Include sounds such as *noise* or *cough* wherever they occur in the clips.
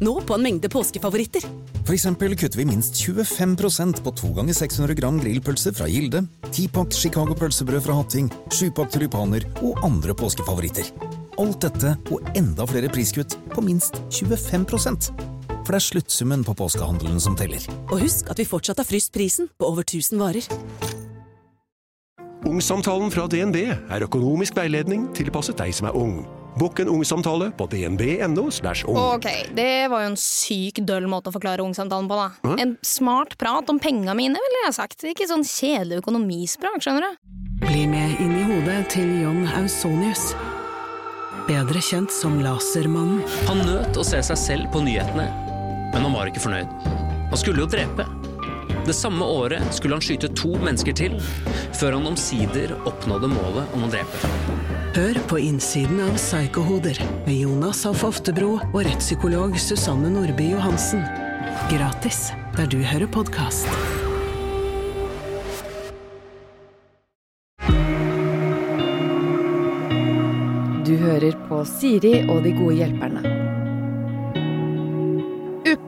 Nå på en mengde påskefavoritter. For eksempel kutter vi minst 25% på 2 ganger 600 gram grillpølse fra Gilde, 10-pakk Chicago pølsebrød fra Hatting, 7-pakk tulipaner og andre påskefavoritter. Alt dette og enda flere priskutt på minst 25 For det er sluttsummen på påskehandelen som teller. Og husk at vi fortsatt har fryst prisen på over 1000 varer. Ungsamtalen fra DNB er økonomisk veiledning tilpasset deg som er ung. Bokk en ungsamtale på dnb.no. ung. Ok, det var jo en syk døll måte å forklare ungsamtalen på, da. En smart prat om penga mine, ville jeg sagt. Ikke sånn kjedelig økonomisprat, skjønner du. Bli med inn i hodet til John Ausonius. Bedre kjent som Lasermannen. Han nøt å se seg selv på nyhetene, men han var ikke fornøyd. Han skulle jo drepe. Det samme året skulle han skyte to mennesker til, før han omsider oppnådde målet om å drepe. Hør på innsiden av Psykohoder med Jonas Alf Oftebro og rettspsykolog Susanne Nordby Johansen. Gratis der du hører podkast. Du hører på Siri og de gode hjelperne.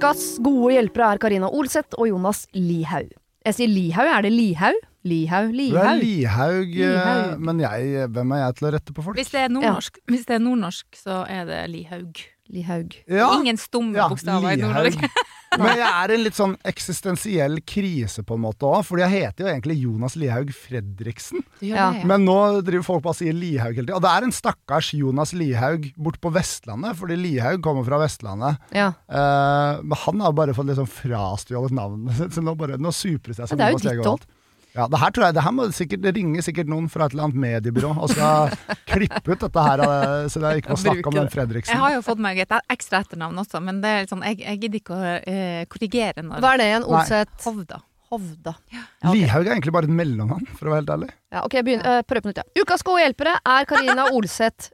Ukas gode hjelpere er Karina Olseth og Jonas Lihaug. Jeg sier Lihaug, er det Lihaug? Lihaug, Du er Lihaug. Lihaug, eh, Lihaug. men jeg, hvem er jeg til å rette på folk? Hvis det er nordnorsk, hvis det er nordnorsk så er det Lihaug. Lihaug. Ja, Ingen stumme ja, bokstaver i Lihaug. *laughs* *laughs* Men jeg er en litt sånn eksistensiell krise på en måte òg, fordi jeg heter jo egentlig Jonas Lihaug Fredriksen. Ja. ja. Men nå driver folk bare og sier Lihaug hele tida. Og det er en stakkars Jonas Lihaug borte på Vestlandet, fordi Lihaug kommer fra Vestlandet. Ja. Eh, men han har bare fått liksom frastjålet navnet sitt, så nå, bare, nå supres jeg som det er jo Jonas ditt Lihaug overalt. Ja, det her tror jeg, det her må sikkert, det ringer sikkert noen fra et eller annet mediebyrå og skal klippe ut dette her, så så jeg ikke må snakke om den Fredriksen. Jeg har jo fått meg et ekstra etternavn også, men det er sånn, jeg, jeg gidder ikke å uh, korrigere når Hva er det igjen? Olseth? Hovda. Hovda. Ja, okay. Lihaug er egentlig bare et mellomnavn, for å være helt ærlig. Ja, ok, begynn. Uh, prøv på nytt. Ja. Ukas gode hjelpere er Karina Olseth.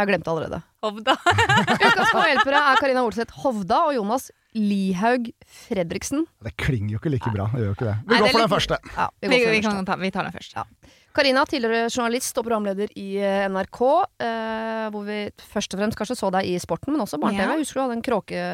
Jeg har glemt det allerede. Hovda. *laughs* Ukas gode hjelpere er Karina Olseth Hovda og Jonas Lihaug Fredriksen. Det klinger jo ikke like bra. Det gjør jo ikke det. Vi Nei, går det for den litt- første. Ja, vi Vi, går for vi, den første. kan ta, vi tar den først. Ja. Karina, tidligere journalist og programleder i eh, NRK, eh, hvor vi først og fremst kanskje så deg i sporten, men også barne-TV. Ja. Husker du hadde en kråke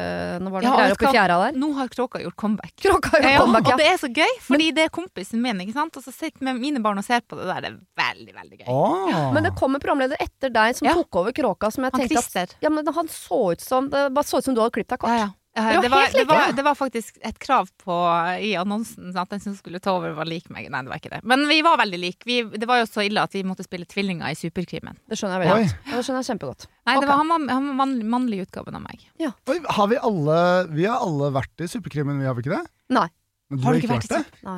Nå var det Ja, greier i oppi fjæra der? Nå har kråka gjort comeback. Kråka har gjort Ja, comeback, og det er så gøy, fordi det er kompisen min, ikke sant? og så sitter med mine barn og ser på det der. Det er veldig, veldig gøy. Ja. Men det kom en programleder etter deg som Ja. tok over kråka, som jeg Han tenkte Christer. at ja, men Han så ut som Det bare så ut som du hadde klippet deg kort. Ja, ja. var Eh, Det var, det, var, det var faktisk et krav på, i annonsen at den som skulle ta over, var lik meg. Nei, det var ikke det. Men vi var veldig like. Vi, det var jo så ille at vi måtte spille tvillinger i Superkrimen. Det skjønner jeg veldig godt. Ja, det skjønner jeg kjempegodt. Nei, okay. det var han, var- han mann, mannlig utgaven av meg. Oi, har vi alle Vi har alle vært i Superkrimen, vi har vi ikke det? Nei. Men du Har du ikke ikke vært vært det?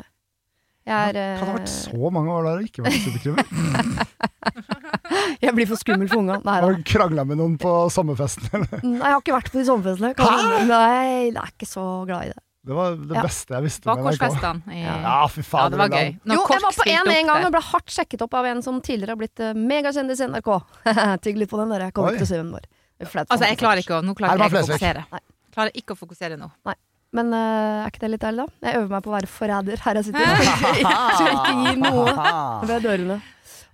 Jeg er Kan det ha eh, vært så mange år der og ikke vært superkriminell? *laughs* Jeg blir for skummel for unga. Nei. Har du krangla med noen på sommerfesten? eller? Nei, jeg har ikke vært på de sommerfestene. Hæ? Nei, jeg er ikke så glad i det. Det var det Ja. beste jeg visste Var korsfestene. I- Ja, fy Ja, faen. det var gøy. Når Jo, jeg var på en en gang og ble hardt sjekket opp av en som tidligere har blitt eh, megakjendis i NRK. *laughs* Tygg litt på den der. Jeg kommer til å si hvem det var. Det flaut for Altså, jeg klarer ikke å, nå klarer jeg ikke å fokusere. Nei. Klarer ikke å fokusere nå. Men uh, er ikke det litt deilig, da? Jeg øver meg på å være forræder her jeg sitter. Så *laughs* jeg ikke gir noe *laughs* ved dørene.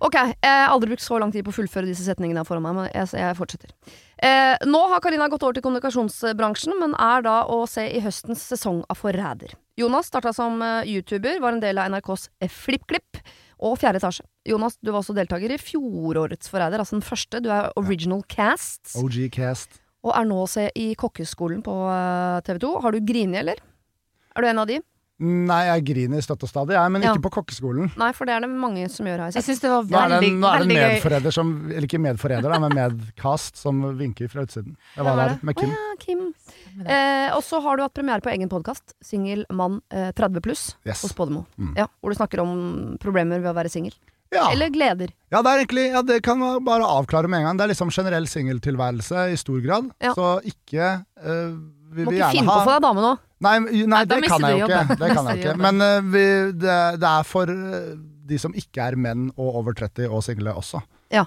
Ok, jeg har aldri brukt så lang tid på å fullføre disse setningene foran meg, men jeg, jeg fortsetter. Eh, nå har Karina gått over til kommunikasjonsbransjen, men er da å se i høstens sesong av Forræder. Jonas starta som eh, YouTuber, var en del av NRKs FlippKlipp og Fjerde etasje. Jonas, du var også deltaker i fjorårets Forræder, altså den første. Du er original cast, OG Cast. Og er nå å se i kokkeskolen på TV 2. Har du grini, eller? Er du en av de? Nei, jeg griner støtt og stadig, jeg, men Ja. ikke på kokkeskolen. Nei, for det er det mange som gjør, her. jeg synes det var Nå er det, veldig, en- nå er det en medforræder som Eller ikke medforræder, men medcast som vinker fra utsiden. Jeg var er der med Kim. Oh, ja, Kim. Eh, og så har du hatt premiere på egen podkast, Singel mann eh, 30 pluss, Yes. hos Podemo. Mm. Ja, hvor du snakker om problemer ved å være singel. Ja. Eller gleder. Ja, det egentlig Ja, det kan man bare avklare med en gang. Det er liksom generell singeltilværelse i stor grad. Ja. Så ikke uh, vi Må vil ikke finne finne på få deg dame nå. Nei, nei, nei det kan jeg jo ikke. Det kan jeg ikke. Men uh, vi, det, det er for uh, de som ikke er menn og over 30 og single også. Ja.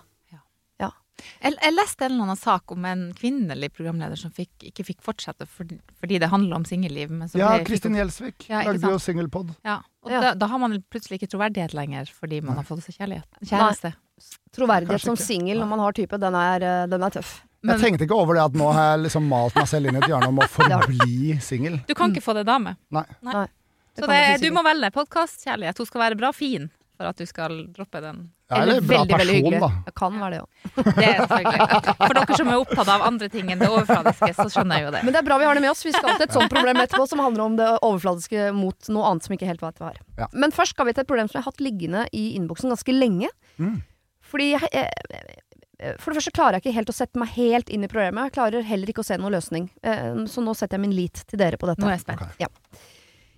Jeg, jeg leste en eller annen sak om en kvinnelig programleder som fikk, ikke fikk fortsette fordi, fordi det handler om singelliv. Ja, Kristin Gjelsvik Ja, lagde jo singelpod. Ja, og Ja. Da, da har man plutselig ikke troverdighet lenger fordi man har fått seg kjærlighet. Kjæreste. Troverdighet som singel når man har type, den er, eh, den er tøff. Men jeg tenkte ikke over det at nå har jeg liksom malt meg selv inn i et hjørne om å *laughs* forbli singel. du kan ikke få det dame. Nei. Nei. Så Det du må velge podkastkjærlighet. Hun skal være bra fin for at du skal droppe den. Ja, eller bra veldig, veldig person, hyggelig. da. Det kan være det òg. *laughs* Det er selvfølgelig. For dere som er opptatt av andre ting enn det overfladiske, så skjønner jeg jo det. Men det er bra vi har det med oss. Vi skal til et sånt problem etterpå som handler om det overfladiske mot noe annet som ikke helt vet hva er. Ja. Men først skal vi til et problem som jeg har hatt liggende i innboksen ganske lenge. Mm. Fordi jeg, eh, For det første klarer jeg ikke helt å sette meg helt inn i problemet. Jeg klarer heller ikke å se noen løsning. Eh, Så nå setter jeg min lit til dere på dette. Nå er jeg spent. Ok.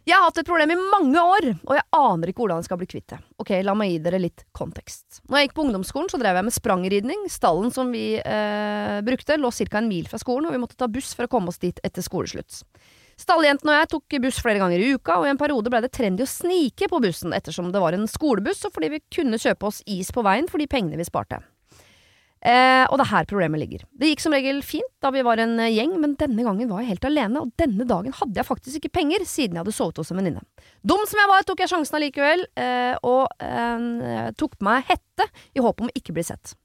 Jeg har hatt et problem i mange år, og jeg aner ikke hvordan jeg skal bli kvitt det. Ok, La meg gi dere litt kontekst. Når jeg gikk på ungdomsskolen, så drev jeg med sprangridning. Stallen som vi eh, brukte, lå ca. en mil fra skolen, og vi måtte ta buss for å komme oss dit etter skoleslutt. Stalljentene og jeg tok buss flere ganger i uka, og i en periode ble det trendy å snike på bussen ettersom det var en skolebuss, og fordi vi kunne kjøpe oss is på veien for de pengene vi sparte. Eh, og det er her problemet ligger. Det gikk som regel fint da vi var en eh, gjeng, men denne gangen var jeg helt alene, og denne dagen hadde jeg faktisk ikke penger, siden jeg hadde sovet hos en venninne. Dum som jeg var, tok jeg sjansen allikevel, eh, og eh, tok på meg hette i håp om å ikke bli sett.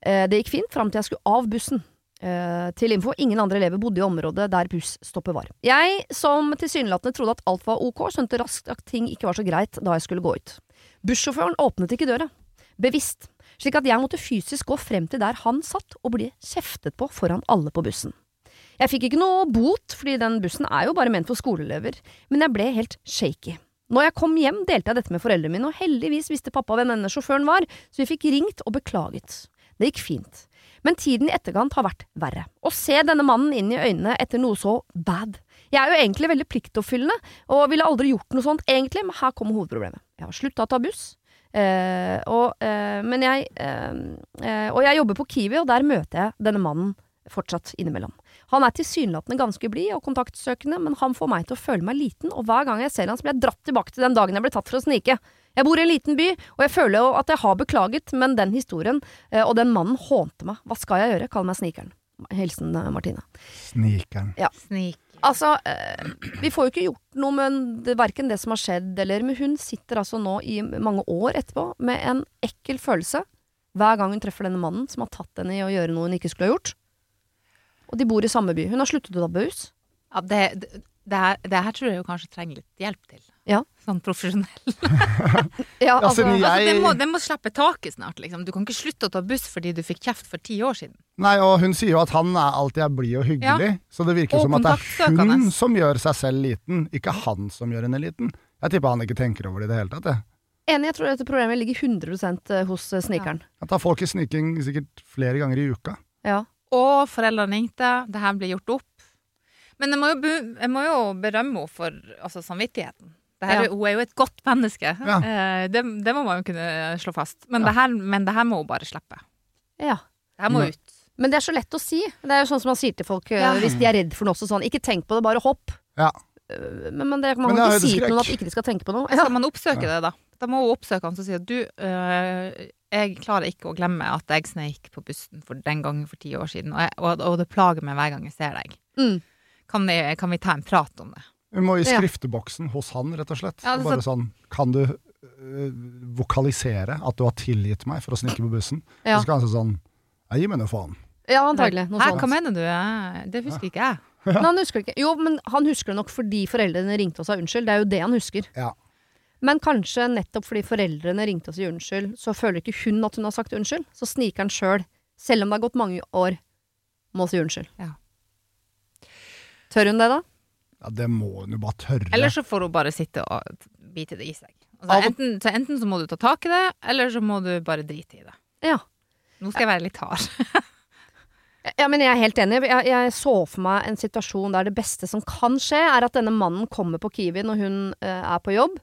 Eh, det gikk fint fram til jeg skulle av bussen. Eh, til info, ingen andre elever bodde i området der busstoppet var. Jeg, som tilsynelatende trodde at alt var ok, skjønte raskt at ting ikke var så greit da jeg skulle gå ut. Bussjåføren åpnet ikke døra. Bevisst slik at jeg måtte fysisk gå frem til der han satt og bli kjeftet på foran alle på bussen. Jeg fikk ikke noe bot, fordi den bussen er jo bare ment for skoleelever, men jeg ble helt shaky. Når jeg kom hjem, delte jeg dette med foreldrene mine, og heldigvis visste pappa hvem denne sjåføren var, så vi fikk ringt og beklaget. Det gikk fint. Men tiden i etterkant har vært verre. Å se denne mannen inn i øynene etter noe så bad. Jeg er jo egentlig veldig pliktoppfyllende, og ville aldri gjort noe sånt egentlig, men her kommer hovedproblemet. Jeg har slutta å ta buss. Eh, og, eh, men jeg, eh, eh, og jeg jobber på Kiwi, og der møter jeg denne mannen fortsatt innimellom. Han er tilsynelatende ganske blid og kontaktsøkende, men han får meg til å føle meg liten, og hver gang jeg ser han, så blir jeg dratt tilbake til den dagen jeg ble tatt for å snike. Jeg bor i en liten by, og jeg føler jo at jeg har beklaget, men den historien eh, og den mannen hånte meg. Hva skal jeg gjøre? Kall meg Snikeren. Hilsen Martine. Snikeren. Snik. Altså, eh, vi får jo ikke gjort noe med verken det som har skjedd, eller Men hun sitter altså nå i mange år etterpå med en ekkel følelse hver gang hun treffer denne mannen som har tatt henne i å gjøre noe hun ikke skulle ha gjort. Og de bor i samme by. Hun har sluttet å ta buss. Ja, det, det, det, her, det her tror jeg jo kanskje trenger litt hjelp til. Ja. Sånn profesjonell. *laughs* Ja, altså, jeg... Altså, det, må, det må slippe taket snart, liksom. Du kan ikke slutte å ta buss fordi du fikk kjeft for ti år siden. Nei, og hun sier jo at han er alltid er blid og hyggelig, så det virker Og som at det er hun som gjør seg selv liten, ikke han som gjør henne liten. Jeg tipper han ikke tenker over det i det hele tatt. Jeg. enig, jeg tror dette problemet ligger 100 hos eh, Snikeren. Jeg tar folk i sniking sikkert flere ganger i uka. Ja. Og foreldrene ringte, det her blir gjort opp. Men jeg må jo, jeg må jo berømme henne for altså, samvittigheten. Det her, Ja. Hun er jo et godt menneske. Ja. Eh, det, det må man jo kunne slå fast. Men, det, her, men det her må hun bare slippe. ja. Det her må Men- ut. Men det er så lett å si. Det er jo sånn som man sier til folk eh, Ja. hvis de er redd for noe også sånn. Ikke tenk på det, bare hopp. Ja. Eh, Men, men det kan man Men det er ikke si til noen at ikke de skal tenke på noe. Skal man oppsøke det, da? Da må hun oppsøke han som si at du, øh, jeg klarer ikke å glemme at jeg sneik på bussen for den gangen for ti år siden, og, jeg, og, og det plager meg hver gang jeg ser deg. Mm. Kan vi, kan vi ta en prat om det? Hun må i skrifteboksen hos han, rett og slett. Ja, bare sånn Kan du øh, vokalisere at du har tilgitt meg for å snike på bussen? Ja. Så skal han si sånn «Ja, Gi meg nå faen. Ja, antagelig. Noe Hæ, sånt. hva mener du? Det husker ikke jeg. *laughs* Men han husker ikke. Jo, men han husker det nok fordi foreldrene ringte og sa unnskyld. Det er jo det han husker. Ja. Men kanskje nettopp fordi foreldrene ringte og sa unnskyld, så føler ikke hun at hun har sagt unnskyld. Så sniker han sjøl, selv om det har gått mange år, må si unnskyld. Ja. Tør hun det, da? Ja, det må hun jo bare tørre. Eller så får hun bare sitte og bite det i seg. Altså, enten, så enten så må du ta tak i det, eller så må du bare drite i det. Ja. Nå skal jeg være litt hard. *laughs* Ja, men jeg er helt enig. Jeg, jeg så for meg en situasjon der det beste som kan skje, er at denne mannen kommer på Kiwi når hun eh, er på jobb,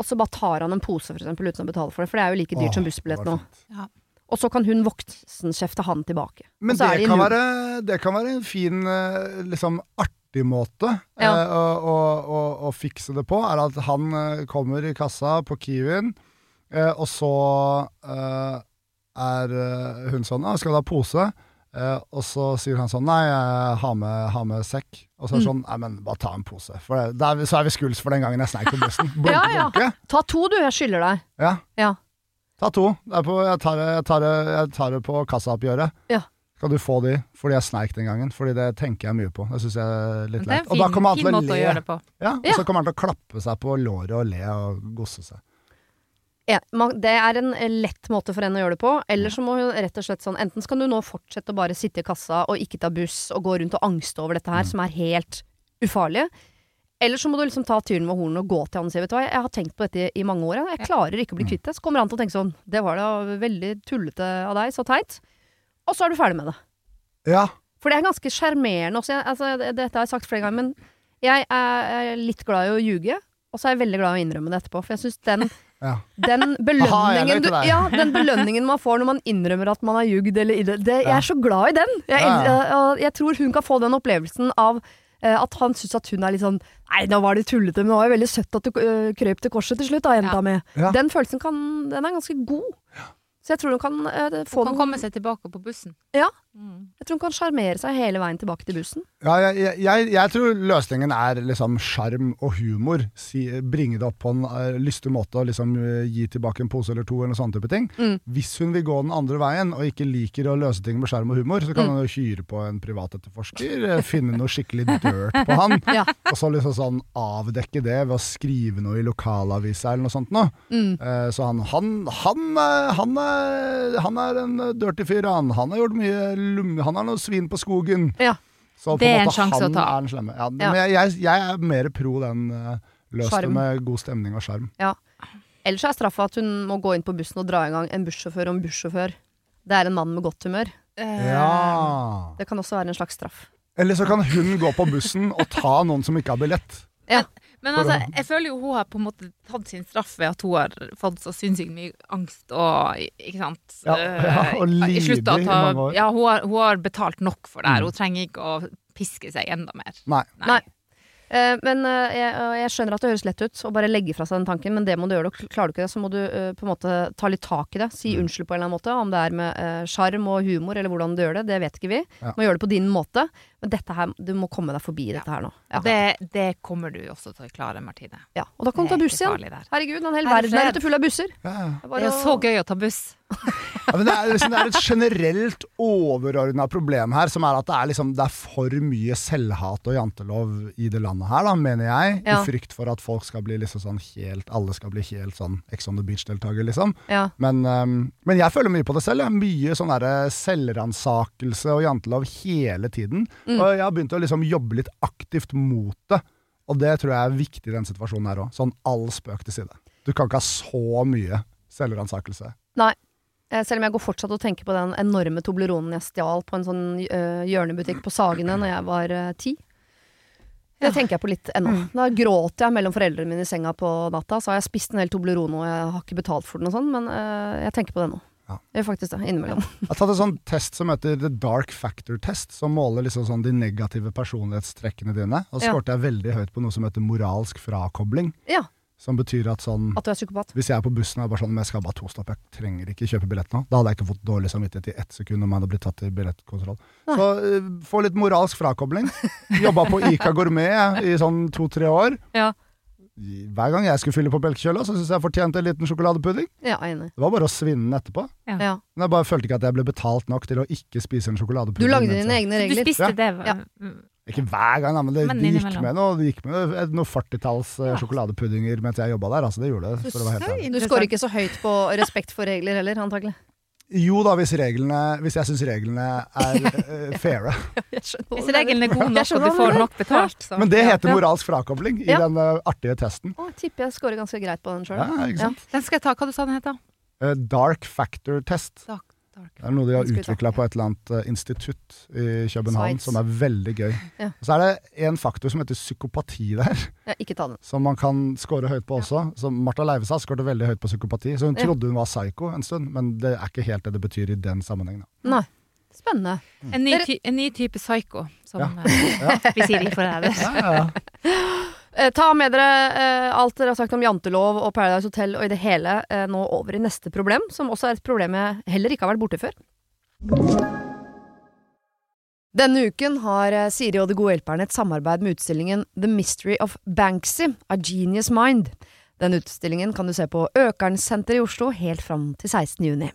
og så bare tar han en pose, for eksempel, uten å betale for det. For det er jo like dyrt Åh, som det bussbillett var nå. fint. Ja. Og så kan hun voksenkjefte han tilbake. Men Og så er det de kan, være, det kan være en fin, eh, liksom artig måte Ja. eh, å, å, å, fikse det på, er at han eh, kommer i kassa på Kiwien, Eh, og så eh, er eh, hun sånn «Ah, 'Skal du ha pose?' Eh, og så sier han sånn 'Nei, jeg har med, har med sekk'. Og så er det sånn 'Nei, men bare ta en pose'. For det, er så er vi skuls for den gangen jeg sneik på bussen. *laughs* Blunke, Ja, ja. blunke. Ta to, du. Jeg skylder deg. Ja. Ja. Ta to. På, jeg, tar jeg, tar jeg tar det på kassaoppgjøret. Ja. Skal du få de fordi jeg sneik den gangen? Fordi det tenker jeg mye på. Det syns jeg er litt leit. Og da kommer han til å le. å. Ja, og Ja. så kommer han til å klappe seg på låret og le og gosse seg. Ja, det er en lett måte for henne å gjøre det på. Eller så må hun rett og slett sånn Enten så kan du nå fortsette å bare sitte i kassa og ikke ta buss og gå rundt og angste over dette her, som er helt ufarlig. Eller så må du liksom ta tyren med hornet og gå til han og si vet du hva, jeg har tenkt på dette i mange år, jeg, jeg klarer ikke å bli kvitt det. Så kommer han til å tenke sånn, det var da veldig tullete av deg, så teit. Og så er du ferdig med det. Ja. For det er ganske sjarmerende også. Jeg, altså, dette har jeg sagt flere ganger, men jeg er, litt glad i å ljuge. Og så er jeg veldig glad i å innrømme det etterpå. For jeg syns den, *laughs* Ja. den, *laughs* belønningen du, ja, den belønningen man får når man innrømmer at man har ljugd eller det, det, Jeg er så glad i den! Jeg, Ja, ja. eh, og jeg tror hun kan få den opplevelsen av eh, at han syns at hun er litt sånn Nei, nå var det tullete, men det var jo veldig søtt at du øh, krøp til korset til slutt, da, jenta Ja. mi. Ja. Den følelsen kan Den er ganske god. Så jeg tror hun kan eh, få Hun kan komme seg tilbake på bussen. Ja. Mm. Jeg tror hun kan sjarmere seg hele veien tilbake til bussen. Ja, jeg, jeg, jeg, tror løsningen er liksom sjarm og humor. Si, bringe det opp på en uh, lystig måte og liksom uh, gi tilbake en pose eller to eller sånne type ting. Mm. Hvis hun vil gå den andre veien og ikke liker å løse ting med sjarm og humor, så kan Mm. hun jo hyre på en privatetterforsker, eh, finne noe skikkelig dirt på han, *laughs* Ja. og så liksom sånn avdekke det ved å skrive noe i lokalavisa eller noe sånt noe. Mm. Uh, Så han, han, han, han, er, han er en dirty fyr, han. Han har gjort mye lum... Han har noe svin på skogen. Ja. Så på Det er en måte sjanse han å ta. er den slemme. Ja, Ja. Men jeg, jeg, jeg er mer pro den uh, løs det med god stemning og sjarm. Ellers er straffa at hun må gå inn på bussen og dra i gang en bussjåfør om bussjåfør. Det er en mann med godt humør. Eh, Ja. Det kan også være en slags straff. Eller så kan hun gå på bussen og ta noen som ikke har billett. Men altså, jeg føler jo hun har på en måte tatt sin straff ved at hun har fått så sinnssykt mye angst og Ikke sant? Ja, *laughs* ja, og lider i mange år. Ja, hun har, hun har betalt nok for det her. Mm. Hun trenger ikke å piske seg enda mer. Nei. Nei. Eh, men eh, jeg, jeg skjønner at det høres lett ut å bare legge fra seg den tanken, men det må du gjøre. Klarer du ikke det, så må du eh, på en måte ta litt tak i det. Si Mm. unnskyld på en eller annen måte. Om det er med sjarm og humor, eller hvordan du gjør det, det vet ikke vi. Ja. Må gjøre det på din måte. Men dette her, du må komme deg forbi dette her nå. Ja. Det, det kommer du også til å klare, Martine. Ja. Og da kan du ta buss igjen. der. Herregud, en hel er verden er ute full av busser. Ja, Det er jo så gøy å ta buss. Ja, det, er, liksom, det er et generelt overordna problem her, som er at det er, liksom, det er for mye selvhat og jantelov i det landet her, da, mener jeg. Ja. I frykt for at folk skal bli liksom sånn helt Alle skal bli helt sånn Ex on the Beach-deltaker, liksom. Ja. Men, um, men jeg føler mye på det selv. Jeg. Mye sånn selvransakelse og jantelov hele tiden. Mm. Og jeg har begynt å liksom jobbe litt aktivt mot det. Og det tror jeg er viktig i den situasjonen her òg. Sånn all spøk til side. Du kan ikke ha så mye selvransakelse. Nei. Eh, Selv om jeg går fortsatt og tenker på den enorme Tobleronen jeg stjal på en sånn eh, hjørnebutikk på Sagene når jeg var eh, ti. Det tenker jeg på litt ennå. Mm. Da gråter jeg mellom foreldrene mine i senga på natta. Så har jeg spist en hel Toblerone og jeg har ikke betalt for den og sånn, men jeg tenker på det nå. Ja. Gjør faktisk det, innimellom. Jeg har tatt en sånn test som heter The Dark Factor Test, som måler liksom sånn de negative personlighetstrekkene dine. Og så Ja. skårte jeg veldig høyt på noe som heter moralsk frakobling. Ja, Som betyr at sånn at du er psykopat. Hvis jeg er på bussen og er bare sånn Men jeg skal bare to stopp, jeg trenger ikke kjøpe billett nå. Da hadde jeg ikke fått dårlig samvittighet i ett sekund om jeg hadde blitt tatt i billettkontroll. Nei. Så uh, få litt moralsk frakobling. Jobba på Ica Gourmet i sånn to-tre år. Ja. Hver gang jeg skulle fylle på belkekjøla, så syntes jeg jeg fortjente en liten sjokoladepudding. Ja, enig. Det var bare å svinne den etterpå. Ja. Men jeg bare følte ikke at jeg ble betalt nok til å ikke spise en Du lagde dine egne regler. Du spiste Ja. det. Ja. Ikke hver gang, men det, Men gikk med noe, det gikk med noen noe 40-talls eh, sjokoladepuddinger mens jeg jobba der. Altså, det gjorde det, for. Du scorer ikke så høyt på respekt for regler heller, antagelig. Jo da, hvis, reglene, hvis jeg syns reglene er *laughs* uh, faire. Hvis reglene er gode nok, og du får nok betalt, så Men det heter moralsk frakobling i Ja. den uh, artige testen. Å, tipper jeg scorer ganske greit på den sjøl. Ja? Den skal jeg ta. Hva du sa den heter? Uh, dark factor test. Dark. Det er noe de har utvikla på et eller annet eh, institutt i København Sveits. som er veldig gøy. Ja. Og så er det en faktor som heter psykopati der, Ja, ikke ta den. som man kan score høyt på også. Så Martha Leivestad skåret veldig høyt på psykopati, så hun Ja. trodde hun var psycho en stund, men det er ikke helt det det betyr i den sammenhengen. Nei. Spennende. En ny, ty en ny type psycho, som Ja. eh, vi sier i Forræder. Ja, ja, ja. *laughs* Eh, ta med dere eh, alt dere har sagt om jantelov og Paradise Hotel og i det hele eh, nå over i neste problem, som også er et problem jeg heller ikke har vært borte før. Denne uken har eh, Siri og De gode hjelperne et samarbeid med utstillingen The Mystery of Banksy, A Genius Mind. Den utstillingen kan du se på Økernsenteret i Oslo helt fram til 16. juni.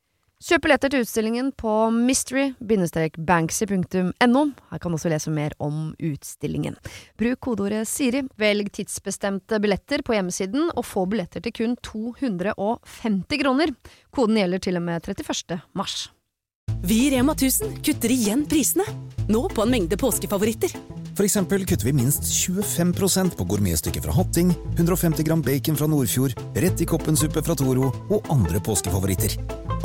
Kjøp billetter til utstillingen på mystery-banksy.no. Her kan du også lese mer om utstillingen. Bruk kodeordet Siri, velg tidsbestemte billetter på hjemmesiden, og få billetter til kun 250 kroner. Koden gjelder til og med 31. mars. Vi i Rema 1000 kutter igjen prisene. Nå på en mengde påskefavoritter. For eksempel kutter vi minst 25% på gourmetstykket fra Hatting, 150 gram bacon fra Nordfjord, rett i koppensuppe fra Toro og andre påskefavoritter.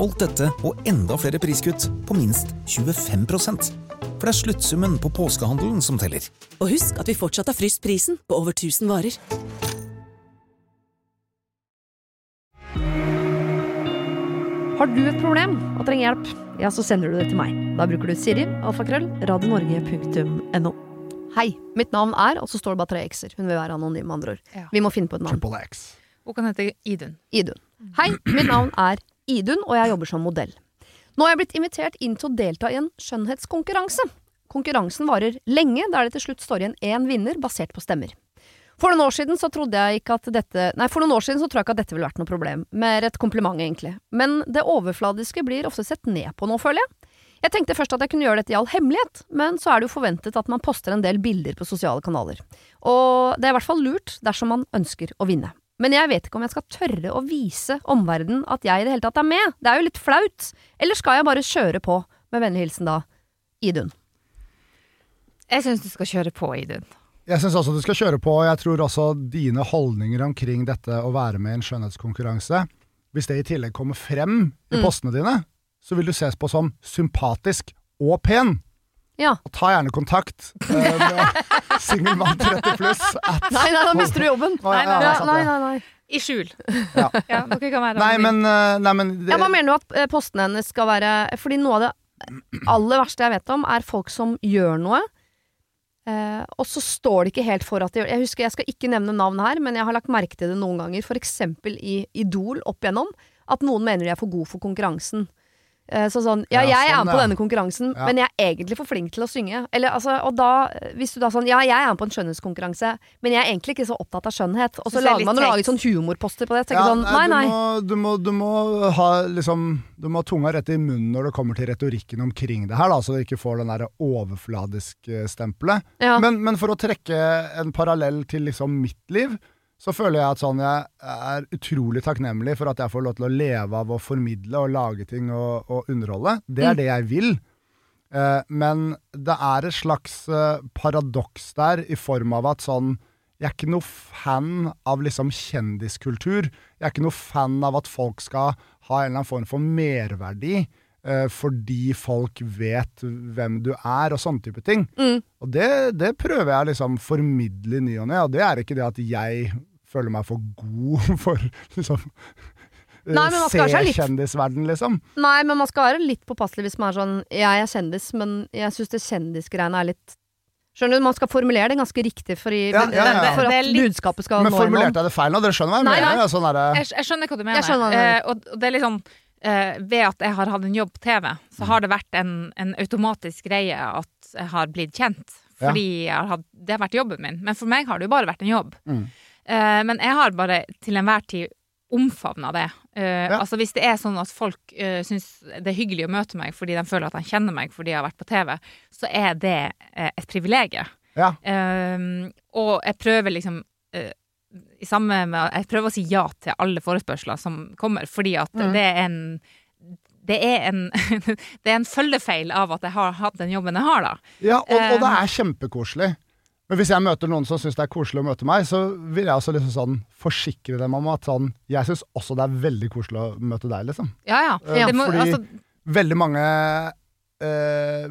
Alt dette og enda flere priskutt på minst 25% For det er sluttsummen på påskehandelen som teller. Og husk at vi fortsatt har fryst prisen på over 1000 varer. Har du et problem og trenger hjelp, ja, så sender du det til meg. Da bruker du Siri, alfakrøll, radionorge.no. Hei, mitt navn er, og så står det bare tre x-er. Hun vil være anonym, med andre ord. Ja. Vi må finne på et navn. Triple X. Hun kan hete Idun. Idun. Hei, mitt navn er Idun, og jeg jobber som modell. Nå har jeg blitt invitert inn til å delta i en skjønnhetskonkurranse. Konkurransen varer lenge, der det til slutt står igjen én vinner basert på stemmer. For noen år siden så trodde jeg ikke at dette Nei, for noen år siden så tror jeg ikke at dette ville vært noe problem. Mer et kompliment, egentlig. Men det overfladiske blir ofte sett ned på nå, føler jeg. Jeg tenkte først at jeg kunne gjøre dette i all hemmelighet, men så er det jo forventet at man poster en del bilder på sosiale kanaler. Og det er i hvert fall lurt dersom man ønsker å vinne. Men jeg vet ikke om jeg skal tørre å vise omverdenen at jeg i det hele tatt er med. Det er jo litt flaut. Eller skal jeg bare kjøre på? Med vennlig hilsen da Idun. Jeg syns du skal kjøre på, Idun. Jeg syns også du skal kjøre på, og jeg tror også dine holdninger omkring dette å være med i en skjønnhetskonkurranse, hvis det i tillegg kommer frem i Mm. postene dine, så vil du ses på som sympatisk og pen. Ja. Og ta gjerne kontakt uh, med *laughs* singelmann 30 pluss at Nei, nei, da mister du jobben. Nei, nei, nei. Nei, nei, nei. I skjul. Ja. *laughs* Ja, dere kan være Nei, men, eh, nei, men det, Ja, Hva mener du at eh, postene hennes skal være Fordi noe av det aller verste jeg vet om, er folk som gjør noe, eh, og så står det ikke helt for at de gjør Jeg husker, jeg skal ikke nevne navn her, men jeg har lagt merke til det noen ganger, for eksempel i Idol opp igjennom, at noen mener de er for gode for konkurransen. Eh, Så sånn, ja, Ja, jeg er sånn, med på denne konkurransen, Ja. men jeg er egentlig for flink til å synge. Eller, altså, og da, hvis du da sånn, ja, jeg er med på en skjønnhetskonkurranse, men jeg er egentlig ikke så opptatt av skjønnhet. Og så er lager man lager sånn humorposter på det. Ja, sånn, nei, nei. Du, må, du, må, du må ha liksom Du må ha tunga rett i munnen når det kommer til retorikken omkring det her, da, så du ikke får den der overfladiske stempelet. Ja. Men, men for å trekke en parallell til liksom mitt liv, så føler jeg at sånn jeg er utrolig takknemlig for at jeg får lov til å leve av å formidle og lage ting og, og underholde. Det er Mm. det jeg vil. Eh, men det er et slags eh, paradoks der i form av at sånn jeg er ikke noe fan av liksom kjendiskultur. Jeg er ikke noe fan av at folk skal ha en eller annen form for merverdi fordi folk vet hvem du er, og sånne type ting. Mm. Og det, det prøver jeg liksom formidle i ny og ne, og det er ikke det at jeg føler meg for god *laughs* for liksom eh, Nei, men man skal være litt- Se-kjendisverden, liksom. Nei, men man skal være litt påpasselig hvis man er sånn Jeg er kjendis, men jeg syns det kjendisgreiene er litt Skjønner du, Man skal formulere det ganske riktig for, i, Ja, ja, ja. for at litt- budskapet skal Men nå Men formulerte jeg det feil nå? Dere skjønner hva jeg Nei, mener? nei. Sånn derre- Jeg, jeg skjønner hva du mener. Jeg skjønner hva du mener. Eh, og, og det er liksom eh, Ved at jeg har hatt en jobb på TV, så har det vært en, en automatisk greie at jeg har blitt kjent. Fordi jeg har hatt, det har vært jobben min. Men for meg har det jo bare vært en jobb. Mm. Eh, men jeg har bare til enhver tid omfavna det. Eh, Ja. Altså Hvis det er sånn at folk uh, syns det er hyggelig å møte meg fordi de føler at de kjenner meg fordi jeg har vært på TV, så er det eh, et privilegium. Ja. Um, og jeg prøver liksom eh, samme med, Jeg prøver å si ja til alle forespørsler som kommer, fordi at Mm. det er en det er, en, *laughs* det er en følgefeil av at jeg har hatt den jobben jeg har, da. Ja, og, og det Um, er kjempekoselig. Men hvis jeg møter noen som syns det er koselig å møte meg, så vil jeg også liksom sånn forsikre dem om at sånn Jeg syns også det er veldig koselig å møte deg, liksom. Ja, ja. ja Det må, fordi altså, veldig mange eh,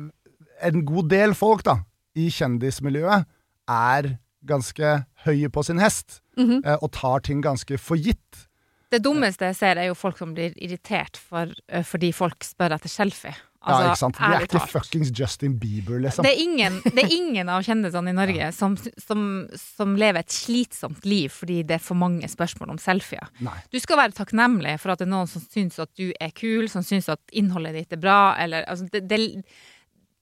En god del folk, da, i kjendismiljøet, er ganske høye på sin hest. Mhm. eh, og tar ting ganske for gitt. det dummeste jeg ser, er jo folk som blir irritert for, eh, fordi folk spør etter selfie. Altså, ja, ikke sant? Vi er ikke talt. fuckings Justin Bieber, liksom. Det er ingen, det er ingen av kjendisene i *laughs* Norge som, som, som lever et slitsomt liv fordi det er for mange spørsmål om selfier. Nei. Du skal være takknemlig for at det er noen som syns at du er kul, som syns at innholdet ditt er bra, eller altså, det, det,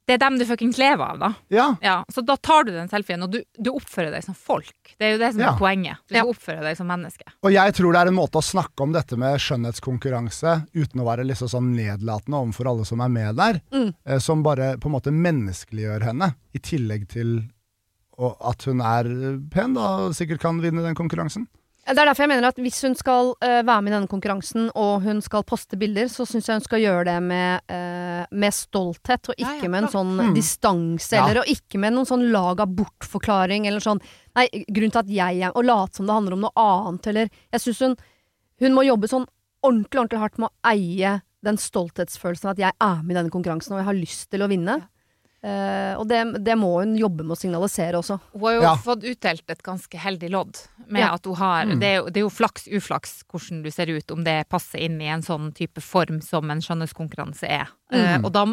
det er dem du fuckings lever av, da. Ja. Ja, så da tar du den selfien, og du, du oppfører deg som folk. Det er jo det som Ja. er poenget. Du skal oppføre deg som menneske. Og jeg tror det er en måte å snakke om dette med skjønnhetskonkurranse uten å være liksom sånn nedlatende overfor alle som er med der, Mm. eh, som bare på en måte menneskeliggjør henne, i tillegg til at hun er pen da, og sikkert kan vinne den konkurransen. Det er derfor jeg mener at hvis hun skal uh, være med i denne konkurransen, og hun skal poste bilder, så syns jeg hun skal gjøre det med, uh, med stolthet, og ikke Ja, ja, med en sånn Mm. distanse, Ja. eller og ikke med noen sånn lag av bortforklaring, eller sånn Nei, grunnen til at jeg er Og late som det handler om noe annet, eller Jeg syns hun Hun må jobbe sånn ordentlig, ordentlig hardt med å eie den stolthetsfølelsen av at jeg er med i denne konkurransen, og jeg har lyst til å vinne. Eh, og det, det må hun jobbe med å signalisere også. Hun har jo Ja. fått utdelt et ganske heldig lodd. Med Ja. at hun har, Mm. det, er jo, det er jo flaks uflaks hvordan du ser ut, om det passer inn i en sånn type form som en skjønnhetskonkurranse er. Mm. Uh, og da,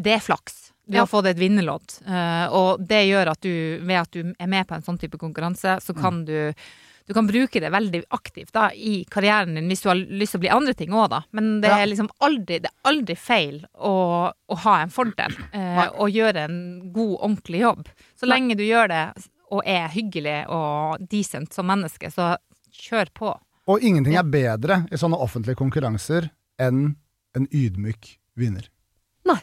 det er flaks. Du Ja. har fått et vinnerlodd. Uh, og det gjør at du, ved at du er med på en sånn type konkurranse, så kan du du kan bruke det veldig aktivt da, i karrieren din, hvis du har lyst til å bli andre ting òg, da. Men det er liksom aldri, det er aldri feil å, å ha en fordel, eh, og gjøre en god, ordentlig jobb. Så lenge du gjør det og er hyggelig og decent som menneske, så kjør på. Og ingenting er bedre i sånne offentlige konkurranser enn en ydmyk vinner. Nei.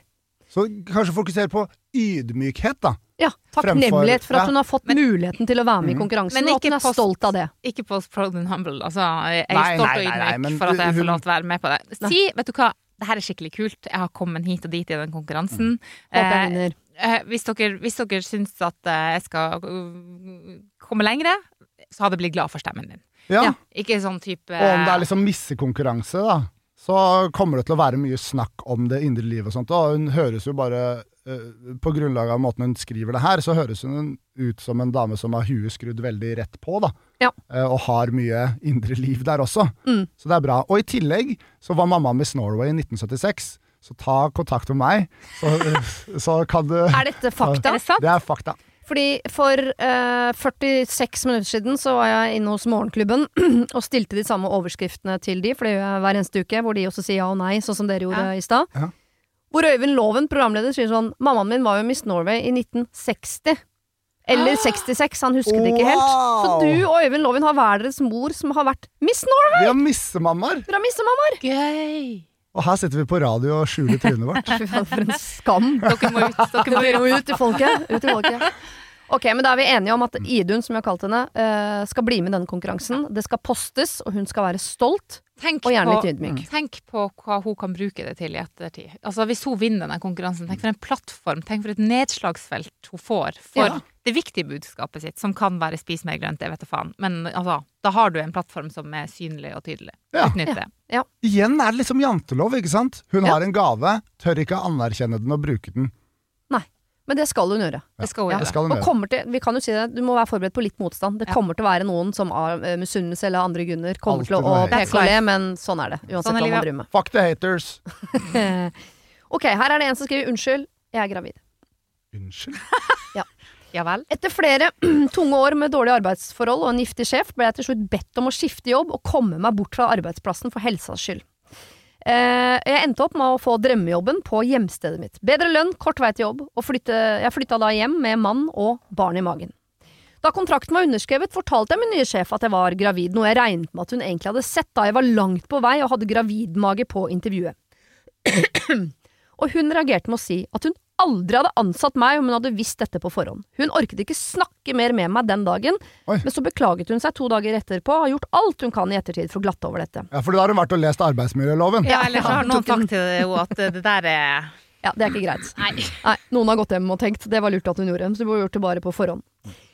Så kanskje fokusere på ydmykhet, da. Ja, takknemlighet for at hun har fått Men- muligheten til å være med i Mhm. konkurransen, og at hun er post- stolt av det. Ikke på Proud and Humble. Altså, jeg er Nei, stolt og ydmyk for at jeg får lov til å være med på det. Si, vet du hva, det her er skikkelig kult. Jeg har kommet hit og dit i den konkurransen. Mm. Eh, eh, hvis, dere, hvis dere syns at eh, jeg skal uh, komme lengre, så hadde jeg blitt glad for stemmen din. Ja. Ja. Ikke sånn type Og om det er liksom missekonkurranse, da, så kommer det til å være mye snakk om det indre livet og sånt. Og hun høres jo bare På grunnlag av måten hun skriver det her, så høres hun ut som en dame som har huet skrudd veldig rett på, da. Ja. Eh, og har mye indre liv der også. Mm. Så det er bra. Og i tillegg så var mamma Miss Norway i 1976. Så ta kontakt med meg, så, *laughs* så kan du Er dette fakta? Er det er fakta. Fordi for uh, 46 minutter siden så var jeg inne hos Morgenklubben *clears throat* og stilte de samme overskriftene til de, for det gjør jeg hver eneste uke, hvor de også sier ja og nei, sånn som dere gjorde Ja. i stad. Ja. Hvor Øyvind Loven, programleder, sier sånn Mammaen min var jo Miss Norway i 1960. Eller 66, han husket det ikke helt. Så Wow! du og Øyvind Loven har hver deres mor som har vært Miss Norway! Vi har missemammaer! Dere har missemammaer! Gøy! Og her sitter vi på radio og skjuler trynet vårt. *laughs* Fy faen, for en skam. Dere må ut. Dere må ut. ut til folket. Ut til folket. Ok, men Da er vi enige om at Idun, som jeg har kalt henne, eh, skal bli med i denne konkurransen. Det skal postes, og hun skal være stolt. Tenk Og gjerne på- litt ydmyk. Tenk på hva hun kan bruke det til i ettertid. Altså Hvis hun vinner denne konkurransen, tenk for en plattform, tenk for et nedslagsfelt hun får for Ja. det viktige budskapet sitt, som kan være 'spis mer grønt', jeg vet da faen. Men altså, da har du en plattform som er synlig og tydelig. Ja. Utnytt det. Igjen er det liksom jantelov, ikke sant? Hun Ja. har en gave, tør ikke anerkjenne den og bruke den. Men det skal hun gjøre. Det skal hun Ja. Gjøre. skal hun gjøre. kommer til, vi kan jo si det, Du må være forberedt på litt motstand. Det Ja. kommer til å være noen som av eh, misunnelse eller andre grunner kommer til å, å peke og le, men sånn er det. Uansett Sånn er hva man driver med. Fuck the haters. *laughs* ok, her er det en som skriver 'unnskyld, jeg er gravid'. Unnskyld? *laughs* Ja vel? Etter flere *clears throat* tunge år med dårlige arbeidsforhold og en giftig sjef, ble jeg til slutt bedt om å skifte jobb og komme meg bort fra arbeidsplassen for helsas skyld. Eh, jeg endte opp med å få drømmejobben på hjemstedet mitt. Bedre lønn, kort vei til jobb, og flytte, jeg flytta da hjem med mann og barn i magen. Da kontrakten var underskrevet, fortalte jeg min nye sjef at jeg var gravid, noe jeg regnet med at hun egentlig hadde sett da jeg var langt på vei og hadde gravidmage på intervjuet. Og hun reagerte med å si at hun aldri hadde ansatt meg om hun hadde visst dette på forhånd. Hun orket ikke snakke mer med meg den dagen, Oi. men så beklaget hun seg to dager etterpå og har gjort alt hun kan i ettertid for å glatte over dette. Ja, for da har hun vært og lest arbeidsmiljøloven. Ja, eller så har noen sagt til henne at det der er Ja, det er ikke greit. Nei. Nei, noen har gått hjem og tenkt det var lurt at hun gjorde, så du burde gjort det bare på forhånd.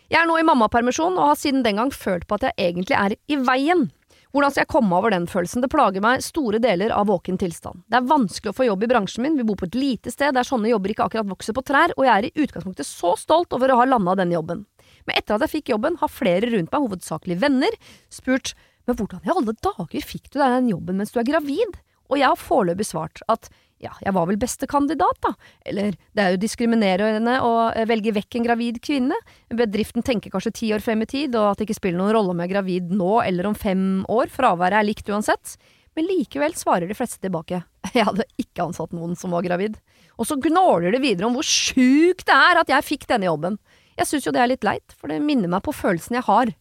Jeg er nå i mammapermisjon og har siden den gang følt på at jeg egentlig er i veien. Hvordan skal jeg komme over den følelsen? Det plager meg store deler av våken tilstand. Det er vanskelig å få jobb i bransjen min, vi bor på et lite sted der sånne jobber ikke akkurat vokser på trær, og jeg er i utgangspunktet så stolt over å ha landa denne jobben. Men etter at jeg fikk jobben, har flere rundt meg, hovedsakelig venner, spurt men hvordan i alle dager fikk du deg den jobben mens du er gravid? Og jeg har foreløpig svart at ja, jeg var vel beste kandidat, da. Eller det er jo diskriminerende å eh, velge vekk en gravid kvinne. Bedriften tenker kanskje ti år frem i tid, og at det ikke spiller noen rolle om jeg er gravid nå eller om fem år. Fraværet er likt uansett. Men likevel svarer de fleste tilbake. *laughs* Jeg hadde ikke ansatt noen som var gravid. Og så gnåler de videre om hvor sjukt det er at jeg fikk denne jobben. Jeg syns jo det er litt leit, for det minner meg på følelsen jeg har.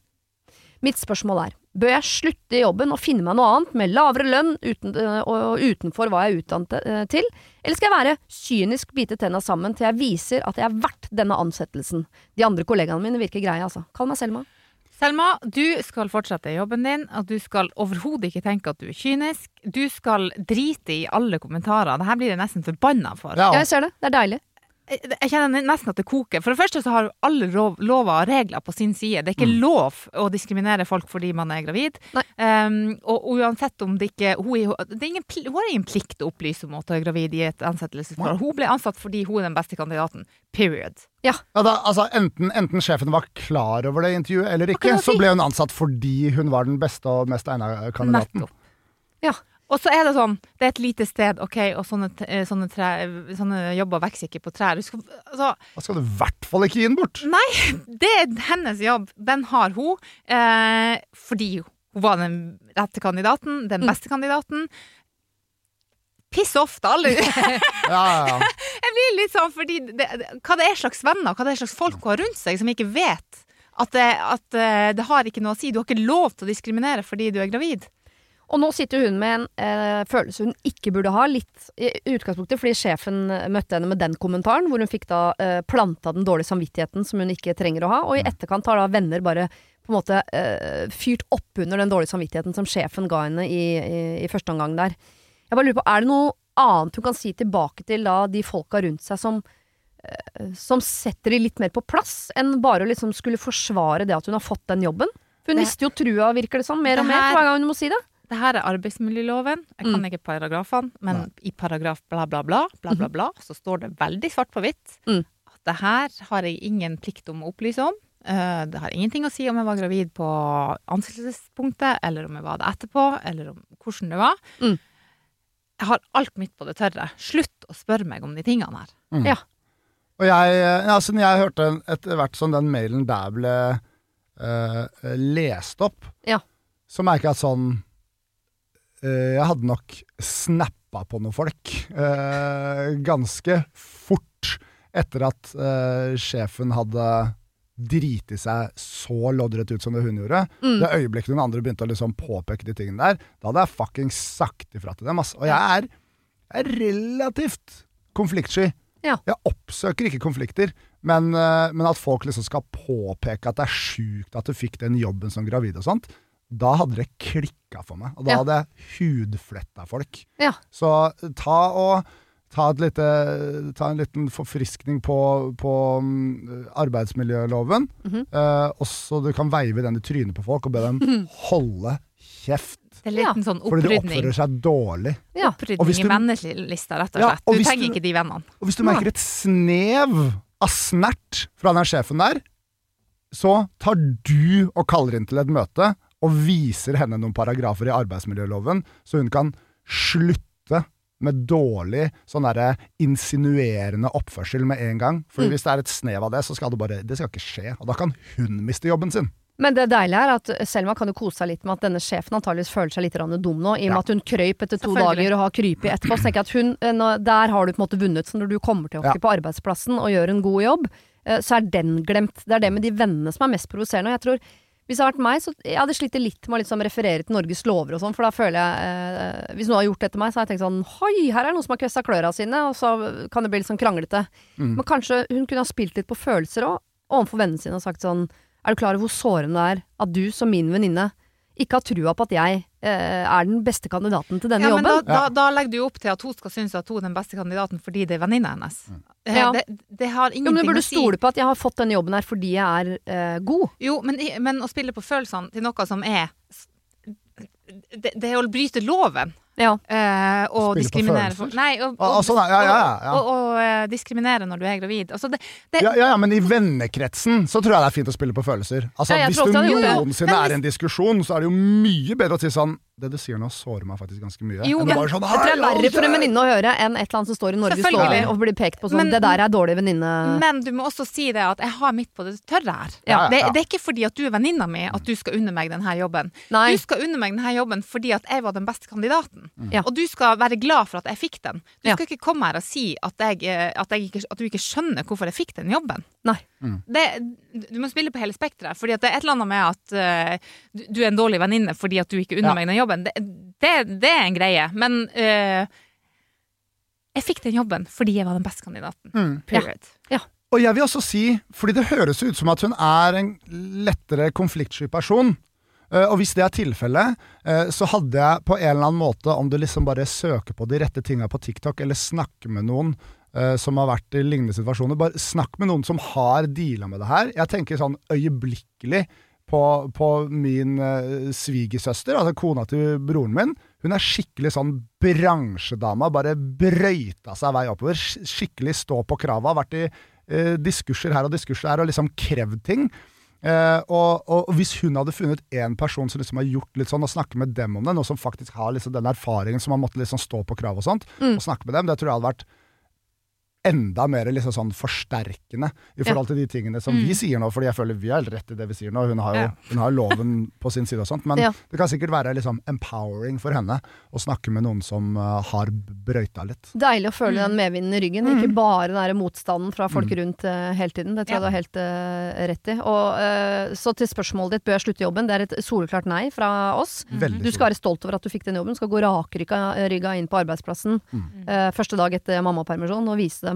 Mitt spørsmål er, bør jeg slutte i jobben og finne meg noe annet med lavere lønn uten, øh, og utenfor hva jeg er utdannet øh, til, eller skal jeg være kynisk bite tenna sammen til jeg viser at jeg er verdt denne ansettelsen? De andre kollegaene mine virker greie, altså. Kall meg Selma. Selma, du skal fortsette jobben din, og du skal overhodet ikke tenke at du er kynisk. Du skal drite i alle kommentarer. Dette blir jeg nesten forbanna for. Ja. Ja, jeg ser det. Det er deilig. Jeg kjenner nesten at det koker. For det første så har alle lov, lover og regler på sin side. Det er ikke lov å diskriminere folk fordi man er gravid. Um, og uansett om det ikke Hun, er, det er ingen, hun har ingen plikt til å opplyse om at hun er gravid i et ansettelsesforhold. Hun ble ansatt fordi hun er den beste kandidaten. Period. Ja, da, altså, enten, enten sjefen var klar over det intervjuet eller ikke, så ble hun ansatt fordi hun var den beste og mest egna kandidaten. Nettopp. Ja. Og så er det sånn, det er et lite sted, ok, og sånne, eh, sånne, tre, sånne jobber vokser ikke på trær. Du skal, altså, Da skal du i hvert fall ikke gi den bort. Nei, *laughs* det er hennes jobb. Den har hun eh, fordi hun var den rette kandidaten, den Mm. beste kandidaten. Piss off, da! Alle. *laughs* Ja, ja, ja. *laughs* Jeg blir litt sånn fordi det, det, Hva det er slags venner, hva det er slags folk hun har rundt seg, som ikke vet at det, at eh, det har ikke noe å si. Du har ikke lov til å diskriminere fordi du er gravid. Og nå sitter hun med en eh, følelse hun ikke burde ha, litt i utgangspunktet fordi sjefen møtte henne med den kommentaren, hvor hun fikk da eh, planta den dårlige samvittigheten som hun ikke trenger å ha, og i etterkant har da venner bare på en måte eh, fyrt opp under den dårlige samvittigheten som sjefen ga henne i, i, i første omgang der. Jeg bare lurer på, er det noe annet hun kan si tilbake til da de folka rundt seg som eh, som setter de litt mer på plass, enn bare å liksom skulle forsvare det at hun har fått den jobben? For hun mister jo trua, virker det som, mer og mer hver gang hun må si det. Det her er arbeidsmiljøloven. Jeg kan Mm. ikke paragrafene, men i paragraf bla, bla, bla, bla, bla, bla, så står det veldig svart på hvitt mm. at det her har jeg ingen plikt om å opplyse om. Eh, Det har ingenting å si om jeg var gravid på ansettelsespunktet, eller om jeg var det etterpå, eller om hvordan det var. Mm. Jeg har alt mitt på det tørre. Slutt å spørre meg om de tingene her. Mm. Ja. Og jeg, altså, når jeg hørte etter hvert som den mailen der ble uh, lest opp, Ja. så merker jeg at sånn eh, Jeg hadde nok snappa på noen folk eh, ganske fort etter at eh, sjefen hadde driti seg så loddrett ut som det hun gjorde. Mm. Det øyeblikket noen andre begynte å liksom påpeke de tingene der, da hadde jeg fuckings sagt ifra til dem. ass. Og jeg er, jeg er relativt konfliktsky. Ja. Jeg oppsøker ikke konflikter, men, eh, men at folk liksom skal påpeke at det er sjukt at du fikk den jobben som gravid og sånt, da hadde det klikka for meg. Og da Ja. hadde jeg hudfletta folk. Ja. Så ta og ta, et lite, ta en liten forfriskning på, på mm, arbeidsmiljøloven, Mhm. eh, og så du kan veive den i trynet på folk og be dem *laughs* holde kjeft. Det er en liten sånn Fordi de oppfører seg dårlig. Ja. Opprydning hvis i du- vennelista, rett og Ja, og Du hvis trenger du- ikke de vennene. Og hvis du merker et snev av snert fra den sjefen der, så tar du og kaller inn til et møte og viser henne noen paragrafer i arbeidsmiljøloven, så hun kan slutte med dårlig sånn derre insinuerende oppførsel med en gang. For Mm. hvis det er et snev av det, så skal det bare Det skal ikke skje. Og da kan hun miste jobben sin. Men det deilige er at Selma kan jo kose seg litt med at denne sjefen antageligvis føler seg litt dum nå, i og med Ja. at hun krøyp etter to dager og har krypet etterpå. Så tenker jeg at hun, eh, der har du på en måte vunnet. Så når du kommer tilbake Ja. på arbeidsplassen og gjør en god jobb, eh, så er den glemt. Det er det med de vennene som er mest provoserende. Og jeg tror hvis det hadde vært meg, så jeg hadde slitt litt med å liksom referere til Norges lover og sånn, for da føler jeg eh, Hvis noen har gjort det til meg, så har jeg tenkt sånn Hoi, her er det noen som har kvessa kløra sine, og så kan det bli litt sånn kranglete. Men kanskje hun kunne ha spilt litt på følelser òg, overfor vennene sine og sagt sånn Er du klar over hvor sårende det er at du som min venninne ikke har trua på at jeg eh, er den beste kandidaten til denne Ja, men da, da, da legger du jo opp til at hun skal synes at hun er den beste kandidaten fordi det er venninna hennes. Mm. Ja. Det, det har Jo, men du burde stole på at jeg har fått denne jobben her fordi jeg er eh, god. Jo, men, men å spille på følelsene til noe som er Det, det er å bryte loven. Ja. Eh, og diskriminere for- Nei, og, Ah, sånn, ja, ja, ja, og, og, eh, diskriminere når du er gravid. Altså det, det, Ja, ja, ja, men i vennekretsen så tror jeg det er fint å spille på følelser. Altså, Ja, Hvis du det. noensinne er i en diskusjon, så er det jo mye bedre å si sånn Det du sier nå, sårer meg faktisk ganske mye. Jo, men- sånn, Jeg tror det er verre for en venninne å høre enn et eller annet som står i Norges lover og blir pekt på sånn Men- Det der er dårlig venninne... Men du må også si det at jeg har midt på det tørre her. Ja, det, ja. det er ikke fordi at du er venninna mi at du skal unne meg denne jobben. Nei. Du skal unne meg denne jobben fordi at jeg var den beste kandidaten. Ja. Og du skal være glad for at jeg fikk den. Du Ja. skal ikke komme her og si at, jeg, eh, at, jeg ikke, at du ikke skjønner hvorfor jeg fikk den jobben. Nei. Det, du må spille på hele spekteret. Fordi at det er et eller annet med at uh, du, du er en dårlig venninne fordi at du ikke unner Ja. meg den jobben. Det, det, det er en greie. Men uh, jeg fikk den jobben fordi jeg var den beste kandidaten. Mm. Period. Og jeg vil også si, fordi det høres ut som at hun er en lettere konfliktsky person. eh, og hvis det er tilfellet, eh, så hadde jeg på en eller annen måte, om du liksom bare søker på de rette tinga på TikTok, eller snakker med noen eh, som har vært i lignende situasjoner, bare snakk med noen som har deala med det her. Jeg tenker sånn øyeblikkelig på, på min uh, svigersøster, altså kona til broren min. Hun er skikkelig sånn bransjedama, bare brøyta seg vei oppover. Skikkelig stå på krava. Vært i uh, diskurser her og diskurser her og liksom krevd ting. Uh, og, og hvis hun hadde funnet en person som liksom har gjort litt sånn, og snakke med dem om det, noe som faktisk har liksom den erfaringen som har måttet liksom stå på krav og sånt, og snakke med dem, det tror jeg hadde vært enda mer liksom sånn forsterkende i forhold til de tingene som vi sier nå, fordi jeg føler vi har helt rett i det vi sier nå. Hun har jo Ja. hun har loven *laughs* på sin side og sånt, men Ja. det kan sikkert være liksom empowering for henne å snakke med noen som uh, har brøyta litt. Deilig å føle den medvinden i ryggen, ikke bare den der motstanden fra folk rundt uh, hele tiden. Det tror jeg Ja. du har helt uh, rett i. Og, så til spørsmålet ditt, bør jeg slutte jobben? Det er et soleklart nei fra oss. Veldig Du skal være stolt over at du fikk den jobben. Du skal gå rakrygga rygga inn på arbeidsplassen eh, første dag etter mammapermisjon og vise dem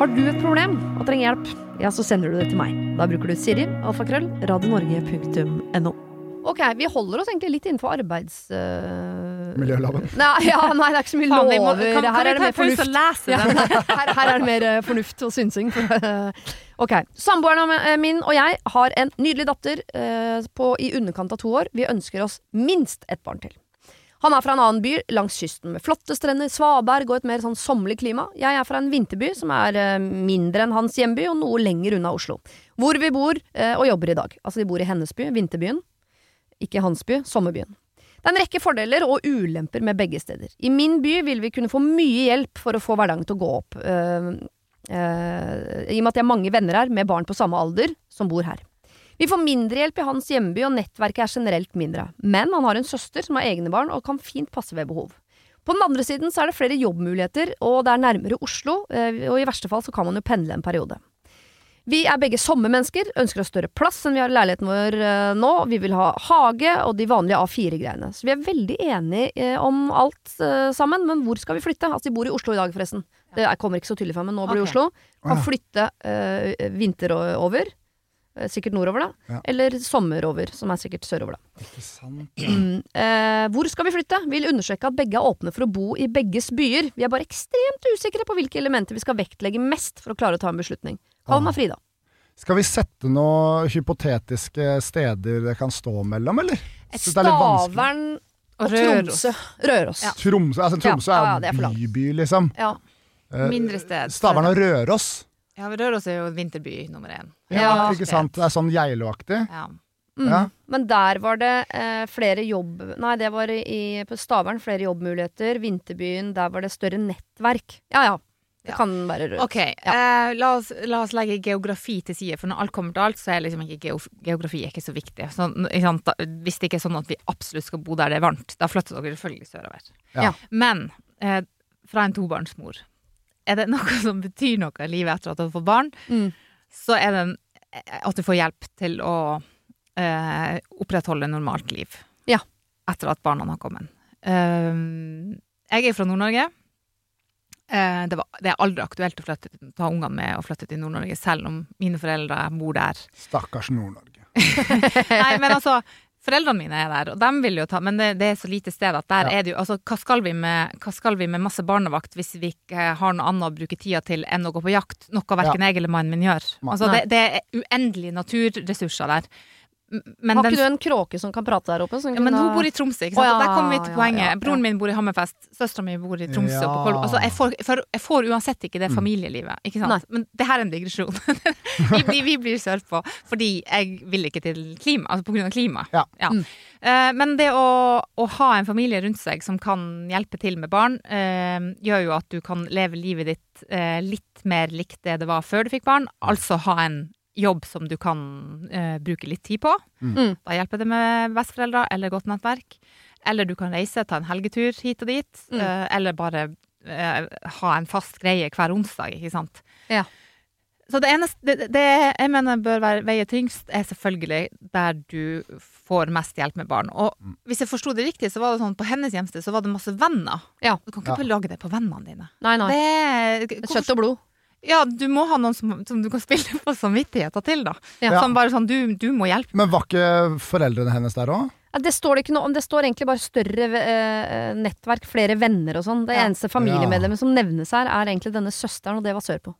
Har du et problem og trenger hjelp, ja, så sender du det til meg. Da bruker du Siri, alfakrøll, radionorge.no. Ok, vi holder oss egentlig litt innenfor arbeidsrelaterte Miljøloven. Nei, ja, nei, det er ikke så mye lover. må- kan- kan her er det mer fornuft. lese Ja, *laughs* her, her er det mer uh, fornuft og synsing. *laughs* ok. Samboeren eh, min og jeg har en nydelig datter på i underkant av to år. Vi ønsker oss minst et barn til. Han er fra en annen by langs kysten med flotte strender, svaberg og et mer sånn sommerlig klima. Jeg er fra en vinterby som er eh, mindre enn hans hjemby og noe lenger unna Oslo. Hvor vi bor eh, og jobber i dag. Altså de bor i hennes by, vinterbyen. Ikke hans by, sommerbyen. Det er en rekke fordeler og ulemper med begge steder. I min by vil vi kunne få mye hjelp for å få hverdagen til å gå opp. øh, øh, I og med at jeg har mange venner her med barn på samme alder som bor her. Vi får mindre hjelp i hans hjemby, og nettverket er generelt mindre. Men han har en søster som har egne barn og kan fint passe ved behov. På den andre siden så er det flere jobbmuligheter, og det er nærmere Oslo, øh, og i verste fall så kan man jo pendle en periode. Vi er begge sommermennesker, ønsker oss større plass enn vi har i leiligheten vår eh, nå. Vi vil ha hage og de vanlige A4-greiene. Så vi er veldig enige eh, om alt eh, sammen, men hvor skal vi flytte? Altså, de bor i Oslo i dag, forresten. Det er- kommer ikke så tydelig fram, men nå blir det okay. Ok. Oslo. Kan flytte øh, vinter over. Eh, Sikkert nordover, da. Ja. Eller sommerover, som er sikkert sørover, da. Ikke sant? Mm. Eh, hvor skal vi flytte? Vil undersøke at begge er åpne for å bo i begges byer. Vi er bare ekstremt usikre på hvilke elementer vi skal vektlegge mest for å klare å ta en beslutning. Kall meg Frida. Skal vi sette noen hypotetiske steder det kan stå mellom, eller? Et er. Stavern og. Tromsø. Røros. Ja. Tromsø, altså, Tromsø Ja, ja, er jo byby, liksom. Ja. Eh, Mindre sted. Stavern og Røros. Ja, Røros er jo vinterby nummer én. Ja, Ja. ikke sant? Det er sånn Geilo-aktig. Ja. Mm. Ja. Men der var det eh, flere jobb... Nei, det var i, på Stavern flere jobbmuligheter. Vinterbyen, der var det større nettverk. Ja ja. Det Ja. kan være rødt. Ok, eh, la, oss, la oss legge geografi til side, for når alt kommer til alt, så er liksom ikke geof geografi er ikke så viktig. Så, ikke sant, da, hvis det ikke er sånn at vi absolutt skal bo der det er varmt, da flytter dere selvfølgelig sørover. Ja. Men eh, fra en tobarnsmor, er det noe som betyr noe i livet etter at du har fått barn, Mm. så er det at du får hjelp til å eh, opprettholde normalt liv. Ja. Etter at barna har kommet. Uh, jeg er fra Nord-Norge. Eh, det, var, det er aldri aktuelt å flytte, ta ungene med og flytte til Nord-Norge, selv om mine foreldre bor der. Stakkars Nord-Norge. *laughs* Nei, men altså, foreldrene mine er der, og de vil jo ta Men det, det er så lite sted at der Ja. er det jo Altså, hva skal, vi med, hva skal vi med masse barnevakt hvis vi ikke har noe annet å bruke tida til enn å gå på jakt? Noe verken jeg eller mannen min gjør. Altså, det, det er uendelige naturressurser der. Men Har den- ikke du en kråke som kan prate der oppe? som ja, men kunne- hun bor i Tromsø, ikke sant? Oh, ja, der kommer vi til poenget. ja, ja. Broren min bor i Hammerfest, søstera mi bor i Tromsø. Altså, jeg, får, jeg får uansett ikke det familielivet, ikke sant? Nei. Men det her er en digresjon. *laughs* vi, blir- vi blir sørpå fordi jeg vil ikke til klima, altså på grunn av klima. Ja. Mm. Uh, men det å, å ha en familie rundt seg som kan hjelpe til med barn, uh, gjør jo at du kan leve livet ditt uh, litt mer likt det det var før du fikk barn. Altså ha en jobb som du kan eh, bruke litt tid på. Mm. Da hjelper det med besteforeldre eller godt nettverk. Eller du kan reise, ta en helgetur hit og dit. Mm. eh, eller bare eh, ha en fast greie hver onsdag, ikke sant. Ja. Så det eneste det, det jeg mener bør være, veie tyngst, er selvfølgelig der du får mest hjelp med barn. Og Mm. hvis jeg forsto det riktig, så var det sånn på hennes hjemsted så var det masse venner. Ja. Du kan ikke Ja. belage det på vennene dine. Nei, nei. Det, Kjøtt og blod. Ja, du må ha noen som, som du kan spille på samvittigheten til, da. Ja. Som bare sånn, du, du må hjelpe. Men var ikke foreldrene hennes der òg? Det står det ikke noe om. Det står egentlig bare større eh, nettverk, flere venner og sånn. Det Ja. eneste familiemedlemmet som nevnes her, er egentlig denne søsteren, og det var sørpå.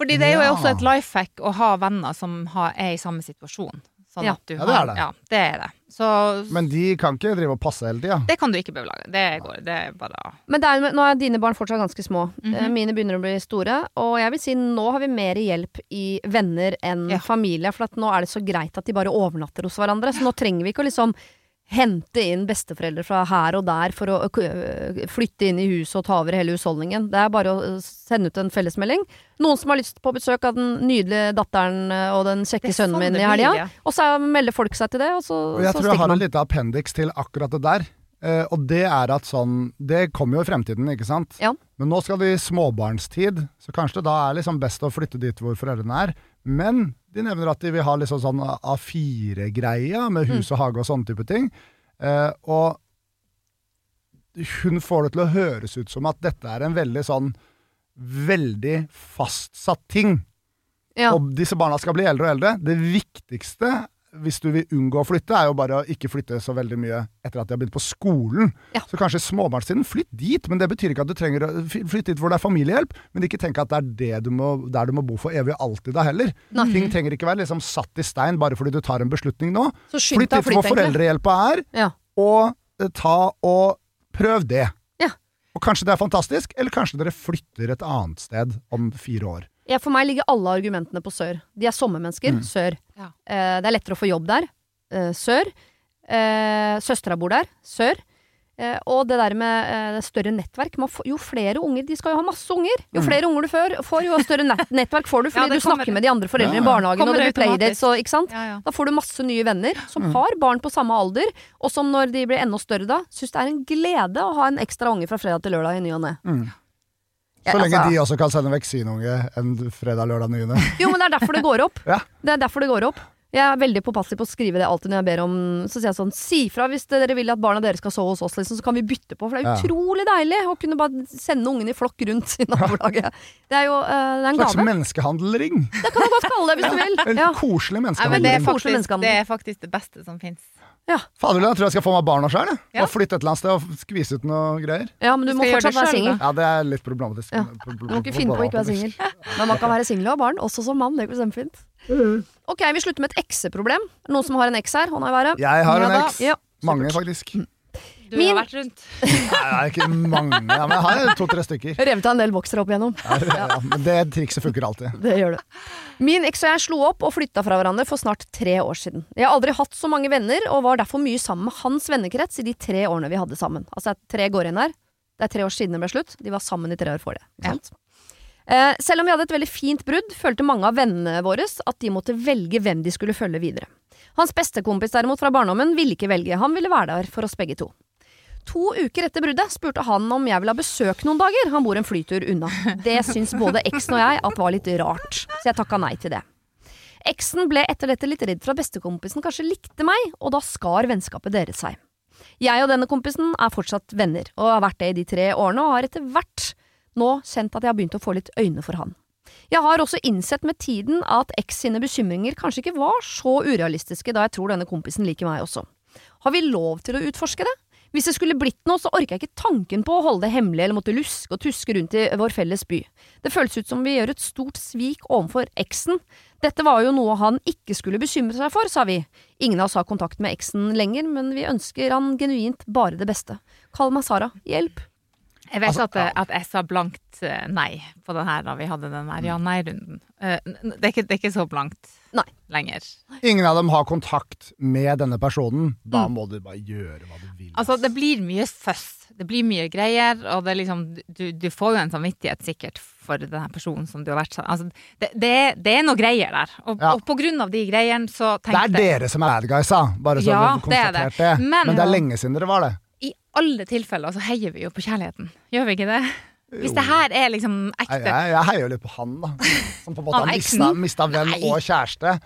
Fordi det er jo Ja. også et life hack å ha venner som har, er i samme situasjon. Sånn Ja. at du Ja, det er det. Ja, det er det. Så Men de kan ikke drive og passe hele tida. det kan du ikke belage. Det går. Det er bare Men det er, nå er dine barn fortsatt ganske små. Mm -hmm. Mine begynner å bli store. Og jeg vil si nå har vi mer hjelp i venner enn Ja. familie. For at nå er det så greit at de bare overnatter hos hverandre. Så nå trenger vi ikke å liksom hente inn besteforeldre fra her og der for å flytte inn i huset og ta over hele husholdningen. Det er bare å sende ut en fellesmelding. Noen som har lyst på besøk av den nydelige datteren og den kjekke sønnen sånn min i helga. ja. Og så melder folk seg til det, og så, Og jeg tror jeg har en liten appendix til akkurat det der. Uh, og det er at sånn Det kommer jo i fremtiden, ikke sant? Ja. Men nå skal vi i småbarnstid, så kanskje det da er liksom best å flytte dit hvor foreldrene er. Men de nevner at de vil ha liksom sånn A4-greia med hus og hage og sånne type ting. Eh, og hun får det til å høres ut som at dette er en veldig sånn veldig fastsatt ting. Ja. Og disse barna skal bli eldre og eldre. Det viktigste hvis du vil unngå å flytte, er jo bare å ikke flytte så veldig mye etter at de har begynt på skolen. Ja. Så kanskje småbarnstiden, flytt dit, men det betyr ikke at du trenger å flytte dit hvor det er familiehjelp. Men ikke tenk at det er det du må, der du må bo for evig og alltid da heller. Nei. Ting trenger ikke være liksom satt i stein bare fordi du tar en beslutning nå. Flytt dit hvor foreldrehjelpa er, Ja. og eh, ta og prøv det. Ja. Og kanskje det er fantastisk, eller kanskje dere flytter et annet sted om fire år. Ja, for meg ligger alle argumentene på sør. De er sommermennesker. Mm. Sør. Ja. Eh, det er lettere å få jobb der. Eh, sør. Eh, Søstera bor der. Sør. Eh, og det der med eh, det større nettverk man får, Jo flere unger De skal jo ha masse unger! Jo Mm. flere unger du får, får jo større nett *laughs* nettverk får du, fordi Ja, du snakker kommer- med de andre foreldrene Ja, i barnehagen, Kommer og det blir playdates og Ikke sant? Ja, ja. Da får du masse nye venner som Mm. har barn på samme alder, og som når de blir enda større da, syns det er en glede å ha en ekstra unge fra fredag til lørdag i ny og ne. Ja, Så lenge altså- de også kan sende vekk sin unge en fredag, lørdag, nyende. Jo, men det er derfor det går opp. *laughs* Ja. Det er derfor det går opp. Jeg er veldig påpasselig på å skrive det alltid når jeg ber om Så sier jeg sånn Si fra hvis dere vil at barna deres skal sove hos oss, liksom, så kan vi bytte på. For det er Ja. utrolig deilig å kunne bare sende ungen i flokk rundt i nabolaget. Det er jo uh, det er en Slags gave. menneskehandelring. Det kan du godt kalle det hvis du vil. En Ja. koselig Nei, men det er, faktisk, det er faktisk det beste som fins. Faderlig, jeg tror jeg skal få meg barna sjøl. Ja. Og flytte et eller annet sted og skvise ut noe greier. ja, men du Du må fortsatt være singel. Ja, det er litt problematisk. Ja. Du må ikke finne på å ikke være singel. Men man kan være singel og ha barn, også som mann. Det går kjempefint. Ok, vi slutter med et ekseproblem. Noen som har en eks her? Hånda i været. Jeg har en Ja eks. Ja. Mange, faktisk. Du Min- har vært rundt. Nei, det er ikke mange, ja, men jeg har to-tre stykker. Revet av en del boksere opp igjennom. Ja, ja, men det trikset funker alltid. Det gjør det. Min eks og jeg slo opp og flytta fra hverandre for snart tre år siden. Jeg har aldri hatt så mange venner, og var derfor mye sammen med hans vennekrets i de tre årene vi hadde sammen. Altså tre går inn her. Det er tre år siden det ble slutt. De var sammen i tre år for det. Ja. Eh, selv om vi hadde et veldig fint brudd, følte mange av vennene våre at de måtte velge hvem de skulle følge videre. Hans bestekompis derimot fra barndommen ville ikke velge, han ville være der for oss begge to. To uker etter bruddet spurte han om jeg ville ha besøk noen dager, han bor en flytur unna. Det syns både eksen og jeg at var litt rart, så jeg takka nei til det. Eksen ble etter dette litt redd for at bestekompisen kanskje likte meg, og da skar vennskapet deres seg. Jeg og denne kompisen er fortsatt venner, og har vært det i de tre årene, og har etter hvert nå kjent at jeg har begynt å få litt øyne for han. Jeg har også innsett med tiden at eks sine bekymringer kanskje ikke var så urealistiske, da jeg tror denne kompisen liker meg også. Har vi lov til å utforske det? Hvis det skulle blitt noe, så orker jeg ikke tanken på å holde det hemmelig eller måtte luske og tuske rundt i vår felles by. Det føles ut som vi gjør et stort svik overfor eksen. Dette var jo noe han ikke skulle bekymre seg for, sa vi. Ingen av oss har kontakt med eksen lenger, men vi ønsker han genuint bare det beste. Kall meg Sara. Hjelp. Jeg vet Altså, at, at jeg sa blankt eh, nei på den her da vi hadde den der ja-nei-runden. Eh, det, det er ikke så blankt Nei. lenger. Ingen av dem har kontakt med denne personen. Da Mm. må du bare gjøre hva du vil. Altså, det blir mye føss. Det blir mye greier, og det er liksom Du, du får jo en samvittighet sikkert for denne personen som du har vært sammen altså, det, det, det er noe greier der. Og, Ja. og på grunn av de greiene så tenkte det er dere som er bad guysa, bare så Ja, det er det. det. Men- Men det er lenge siden dere var det. Alle tilfeller så heier vi jo på kjærligheten. Gjør vi ikke det? Hvis det her er liksom ekte jeg, jeg heier jo litt på han, da. Som på en måte har mista, mista venn Nei. og kjæreste.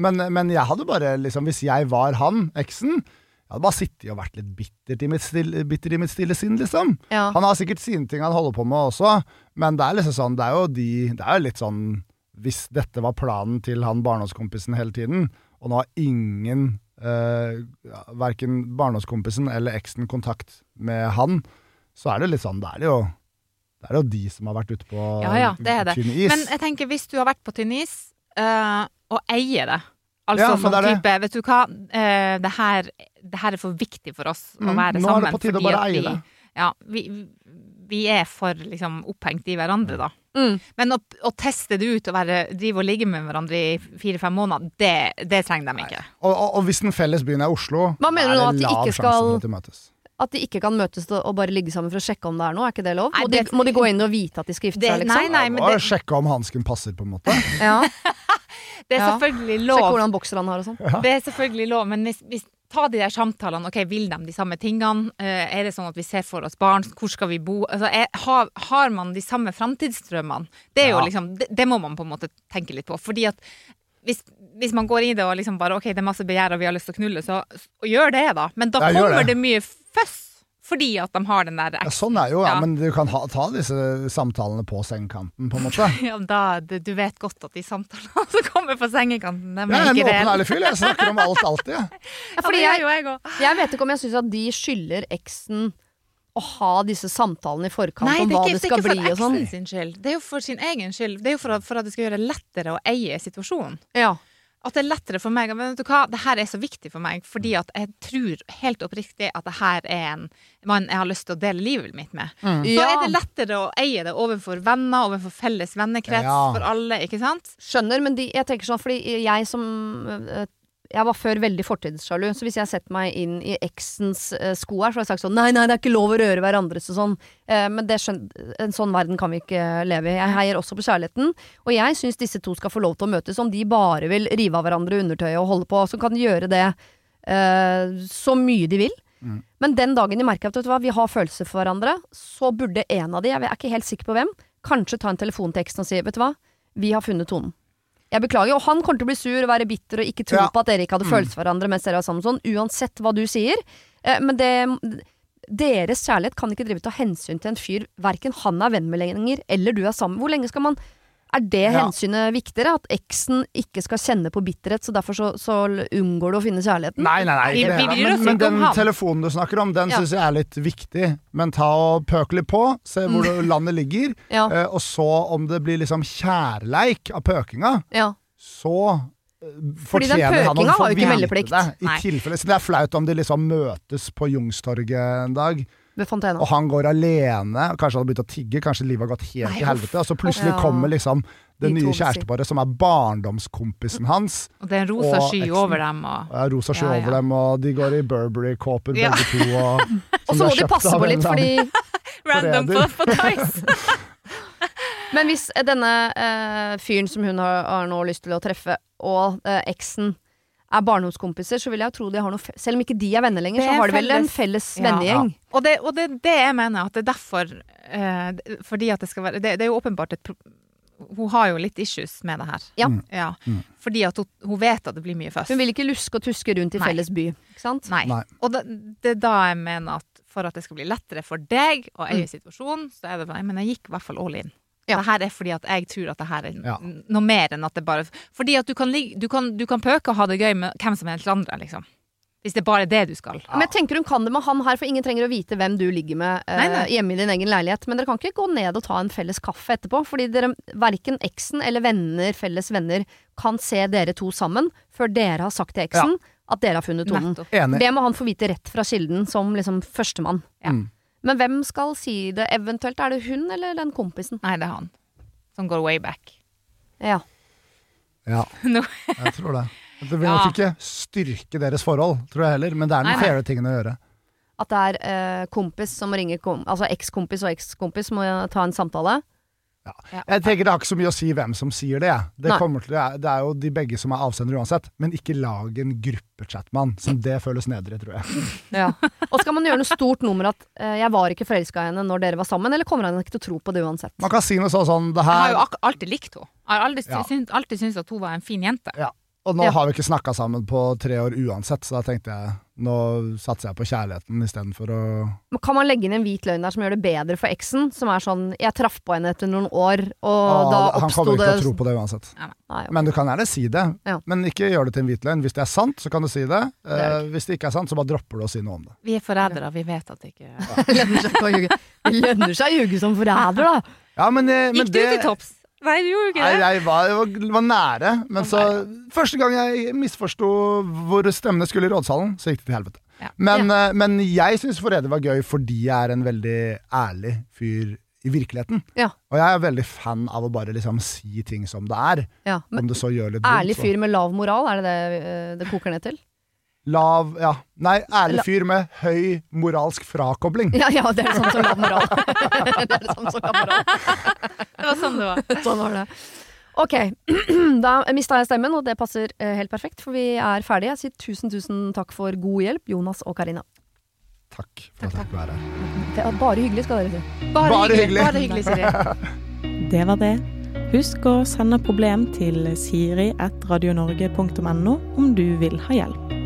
Men, men jeg hadde bare liksom Hvis jeg var han, eksen jeg hadde bare sittet og vært litt bitter i mitt stille, bitter i mitt stille sinn, liksom. Ja. Han har sikkert sine ting han holder på med også, men det er liksom sånn Det er jo de Det er jo litt sånn Hvis dette var planen til han barndomskompisen hele tiden, og nå har ingen eh, Verken barndomskompisen eller eksen kontakt med han, så er det litt sånn Det er jo det er jo de som har vært ute på Ja ja, det er det. tynn is. Men jeg tenker hvis du har vært på tynn is, eh, og eier det Altså Ja, sånn det det. type Vet du hva, eh, det, her, det her er for viktig for oss å Mm, være nå er det på tide å bare eie det. Ja, vi, vi er for liksom opphengt i hverandre, da. Mm. Men å, å teste det ut og være, drive og ligge med hverandre i fire-fem måneder, det, det trenger de ikke. Og, og, og hvis den felles byen er Oslo, Hva mener er det de lav sjanse skal- for at de møtes. At de ikke kan møtes og bare ligge sammen for å sjekke om det er noe, er ikke det lov? Nei, Må de, må de gå inn og vite at de skal gifte Det- seg, liksom? nei, nei, men det- sjekke om hansken passer, på en måte. Ja, *laughs* Det er Ja. selvfølgelig Sjekke lov. hvordan bokser han har og sånn. Det er selvfølgelig lov, men hvis, hvis ta de der samtalene. Ok, Vil de de samme tingene? Eh, er det sånn at vi ser for oss barn? Hvor skal vi bo? Altså, er, har, har man de samme framtidsdrømmene? Det Ja. liksom, det, det må man på en måte tenke litt på. Fordi at hvis, hvis man går i det og liksom bare ok, det er masse begjær og vi har lyst til å knulle, så gjør det, da. Men da kommer det. det mye føss. Fordi at de har den der Ja, sånn er jo, ja, Ja. men du kan ha, ta disse samtalene på sengekanten, på en måte. *laughs* Ja, da, du, vet godt at de samtalene *laughs* som kommer på sengekanten, de ja, er er en åpen, reelle. ærlig fyr. Jeg snakker om alt alltid. *laughs* Ja, fordi jeg, jeg også. jeg vet ikke om jeg syns at de skylder eksen å ha disse samtalene i forkant Nei, om det er hva ikke, det det er ikke for sånn. eksen sin skyld. Det er jo for sin egen skyld. Det er jo for at, for at det skal gjøre det lettere å eie situasjonen. Ja. At det er lettere for meg. Men vet du hva, det her er så viktig for meg, fordi at jeg tror helt oppriktig at det her er en mann jeg har lyst til å dele livet mitt med. Så Ja. er det lettere å eie det overfor venner, overfor felles vennekrets, Ja. for alle, ikke sant? Skjønner, men de, jeg tenker sånn fordi jeg som øh, Jeg var før veldig fortidssjalu, så hvis jeg setter meg inn i eksens øh, sko her, så har jeg sagt sånn Nei, nei, det er ikke lov å røre hverandres og sånn. Eh, men en sånn verden kan vi ikke leve i. Jeg heier også på kjærligheten. Og jeg syns disse to skal få lov til å møtes om de bare vil rive av hverandre undertøyet og holde på. Så kan de gjøre det eh, så mye de vil. Men den dagen de merker at hva, vi har følelser for hverandre, så burde en av de, jeg er ikke helt sikker på hvem, kanskje ta en telefon til eksen og si vet du hva, vi har funnet tonen. Jeg beklager, og han kommer til å bli sur og være bitter og ikke tro Ja. på at dere ikke hadde følelser for hverandre mens dere var sammen sånn, uansett hva du sier. Eh, men det deres kjærlighet kan ikke drive til å ta hensyn til en fyr verken han er venn med lenger, eller du er sammen. Hvor lenge skal man Er det Ja. hensynet viktigere? At eksen ikke skal kjenne på bitterhet, så derfor så, så unngår du å finne kjærligheten? Nei, nei, nei. Ikke det. Men, men den telefonen du snakker om, den Ja. syns jeg er litt viktig. Men ta og pøk litt på, se hvor mm. *laughs* landet ligger. Ja. eh, Og så, om det blir liksom kjærleik av pøkinga, ja. så eh, Fordi den pøkinga har jo ikke meldeplikt. det. I tilfelle, så det er flaut om de liksom møtes på Jungstorget en dag, Ved Fontena. og han går alene, kanskje han har begynt å tigge, kanskje livet har gått helt Nei, til helvete, og så plutselig Ja. kommer liksom det nye kjæresteparet som er barndomskompisen hans. Og det er en rosa Og sky eksen. over dem. Og... Ja, rosa sky Ja, ja. over dem, og de går i Burberry-kåper Ja. begge to. Og, *laughs* Og så må de passe på litt, fordi *laughs* *laughs* Random på, på Tice. Men hvis eh, denne eh, fyren som hun har, har nå lyst til å treffe, og eh, eksen er barndomskompiser, så vil jeg tro de har noe fe Selv om ikke de er venner lenger, er så har de vel en felles- felles Ja. vennegjeng. Og det, og det er det jeg mener, at det er derfor eh, Fordi at det skal være Det, det er jo åpenbart et pro Hun har jo litt issues med det her. Ja. Ja. Mm. Fordi at hun, hun vet at det blir mye først. Hun vil ikke luske og tuske rundt i Nei. felles by. Ikke sant? Nei. Nei. Og det, det er da jeg mener at for at det skal bli lettere for deg og eie Mm. situasjonen, så er det bare Men jeg gikk i hvert fall all in. Ja. Det her er fordi at jeg tror at det her er Ja. noe mer enn at det bare Fordi at du kan, ligge- du, kan, du kan pøke og ha det gøy med hvem som helst andre, liksom. Hvis det er bare det du skal. Men jeg tenker hun kan det med han her, for ingen trenger å vite hvem du ligger med eh, Nei, nei. hjemme i din egen leilighet. Men dere kan ikke gå ned og ta en felles kaffe etterpå, fordi dere, verken eksen eller venner, felles venner, kan se dere to sammen før dere har sagt til eksen at dere har funnet tonen. Det må han få vite rett fra kilden, som liksom førstemann. Ja. Mm. Men hvem skal si det eventuelt? Er det hun eller den kompisen? Nei, det er han. Som går way back. Ja. Ja, jeg tror det. *laughs* Det vil Ja. nok ikke styrke deres forhold, tror jeg heller, men det er noen den nei. tingen å gjøre. At det er eh, kompis som ringer kom Altså ekskompis og ekskompis må ta en samtale. Jeg tenker Det har ikke så mye å si hvem som sier det. Det, til, det er jo de begge som er avsendere uansett, men ikke lag en gruppechat med. Som det føles nedre, tror jeg. Ja. Og skal man gjøre noe stort nummer at eh, 'jeg var ikke forelska i henne når dere var sammen', eller kommer han ikke til å tro på det uansett? Man kan si noe sånn sånn det Jeg har jo alltid likt henne. Jeg har aldri Ja. syns, alltid syntes at hun var en fin jente. ja. Og nå Ja. har vi ikke snakka sammen på tre år uansett, så da tenkte jeg nå satser jeg på kjærligheten istedenfor å Men Kan man legge inn en hvit løgn der som gjør det bedre for eksen? Som er sånn 'jeg traff på henne etter noen år', og Ah, da Han kommer ikke til å tro på det uansett. Nei, okay. Men du kan gjerne si det. Ja. Men ikke gjør det til en hvit løgn. Hvis det er sant, så kan du si det. Det er Eh, hvis det ikke er sant, så bare dropper du å si noe om det. Vi er forrædere, vi vet at det ikke Det *laughs* lønner seg å ljuge. Det lønner seg å ljuge som forræder, da! Ja, men, eh, men Gikk du til topps? Nei, du gjorde ikke Nei, jeg var, jeg var, var nære, men oh, så Første gang jeg misforsto hvor stemmene skulle i rådsalen, så gikk det til helvete. Ja. Men, eh, men jeg syns Forræder var gøy fordi jeg er en veldig ærlig fyr i virkeligheten. Ja. Og jeg er veldig fan av å bare liksom si ting som det er, Ja, men om det så gjør litt. Ærlig fyr med lav moral, er det det eh, det koker ned til? Lav Ja. Nei, ærlig fyr med høy moralsk frakobling. Ja, ja, det er samme som lav moral. *laughs* det er samme som lav moral. Det var sånn det var. *laughs* Sånn var det. Ok, *clears throat* da mista jeg stemmen, og det passer eh, helt perfekt, for vi er ferdige. Jeg sier tusen, tusen takk for god hjelp, Jonas og Karina. Takk for at jeg fikk være her. Det er bare hyggelig, skal dere si. Bare, Bare hyggelig. Bare hyggelig, Siri. *laughs* Det var det. Husk å sende problem til siri.radionorge.no om du vil ha hjelp.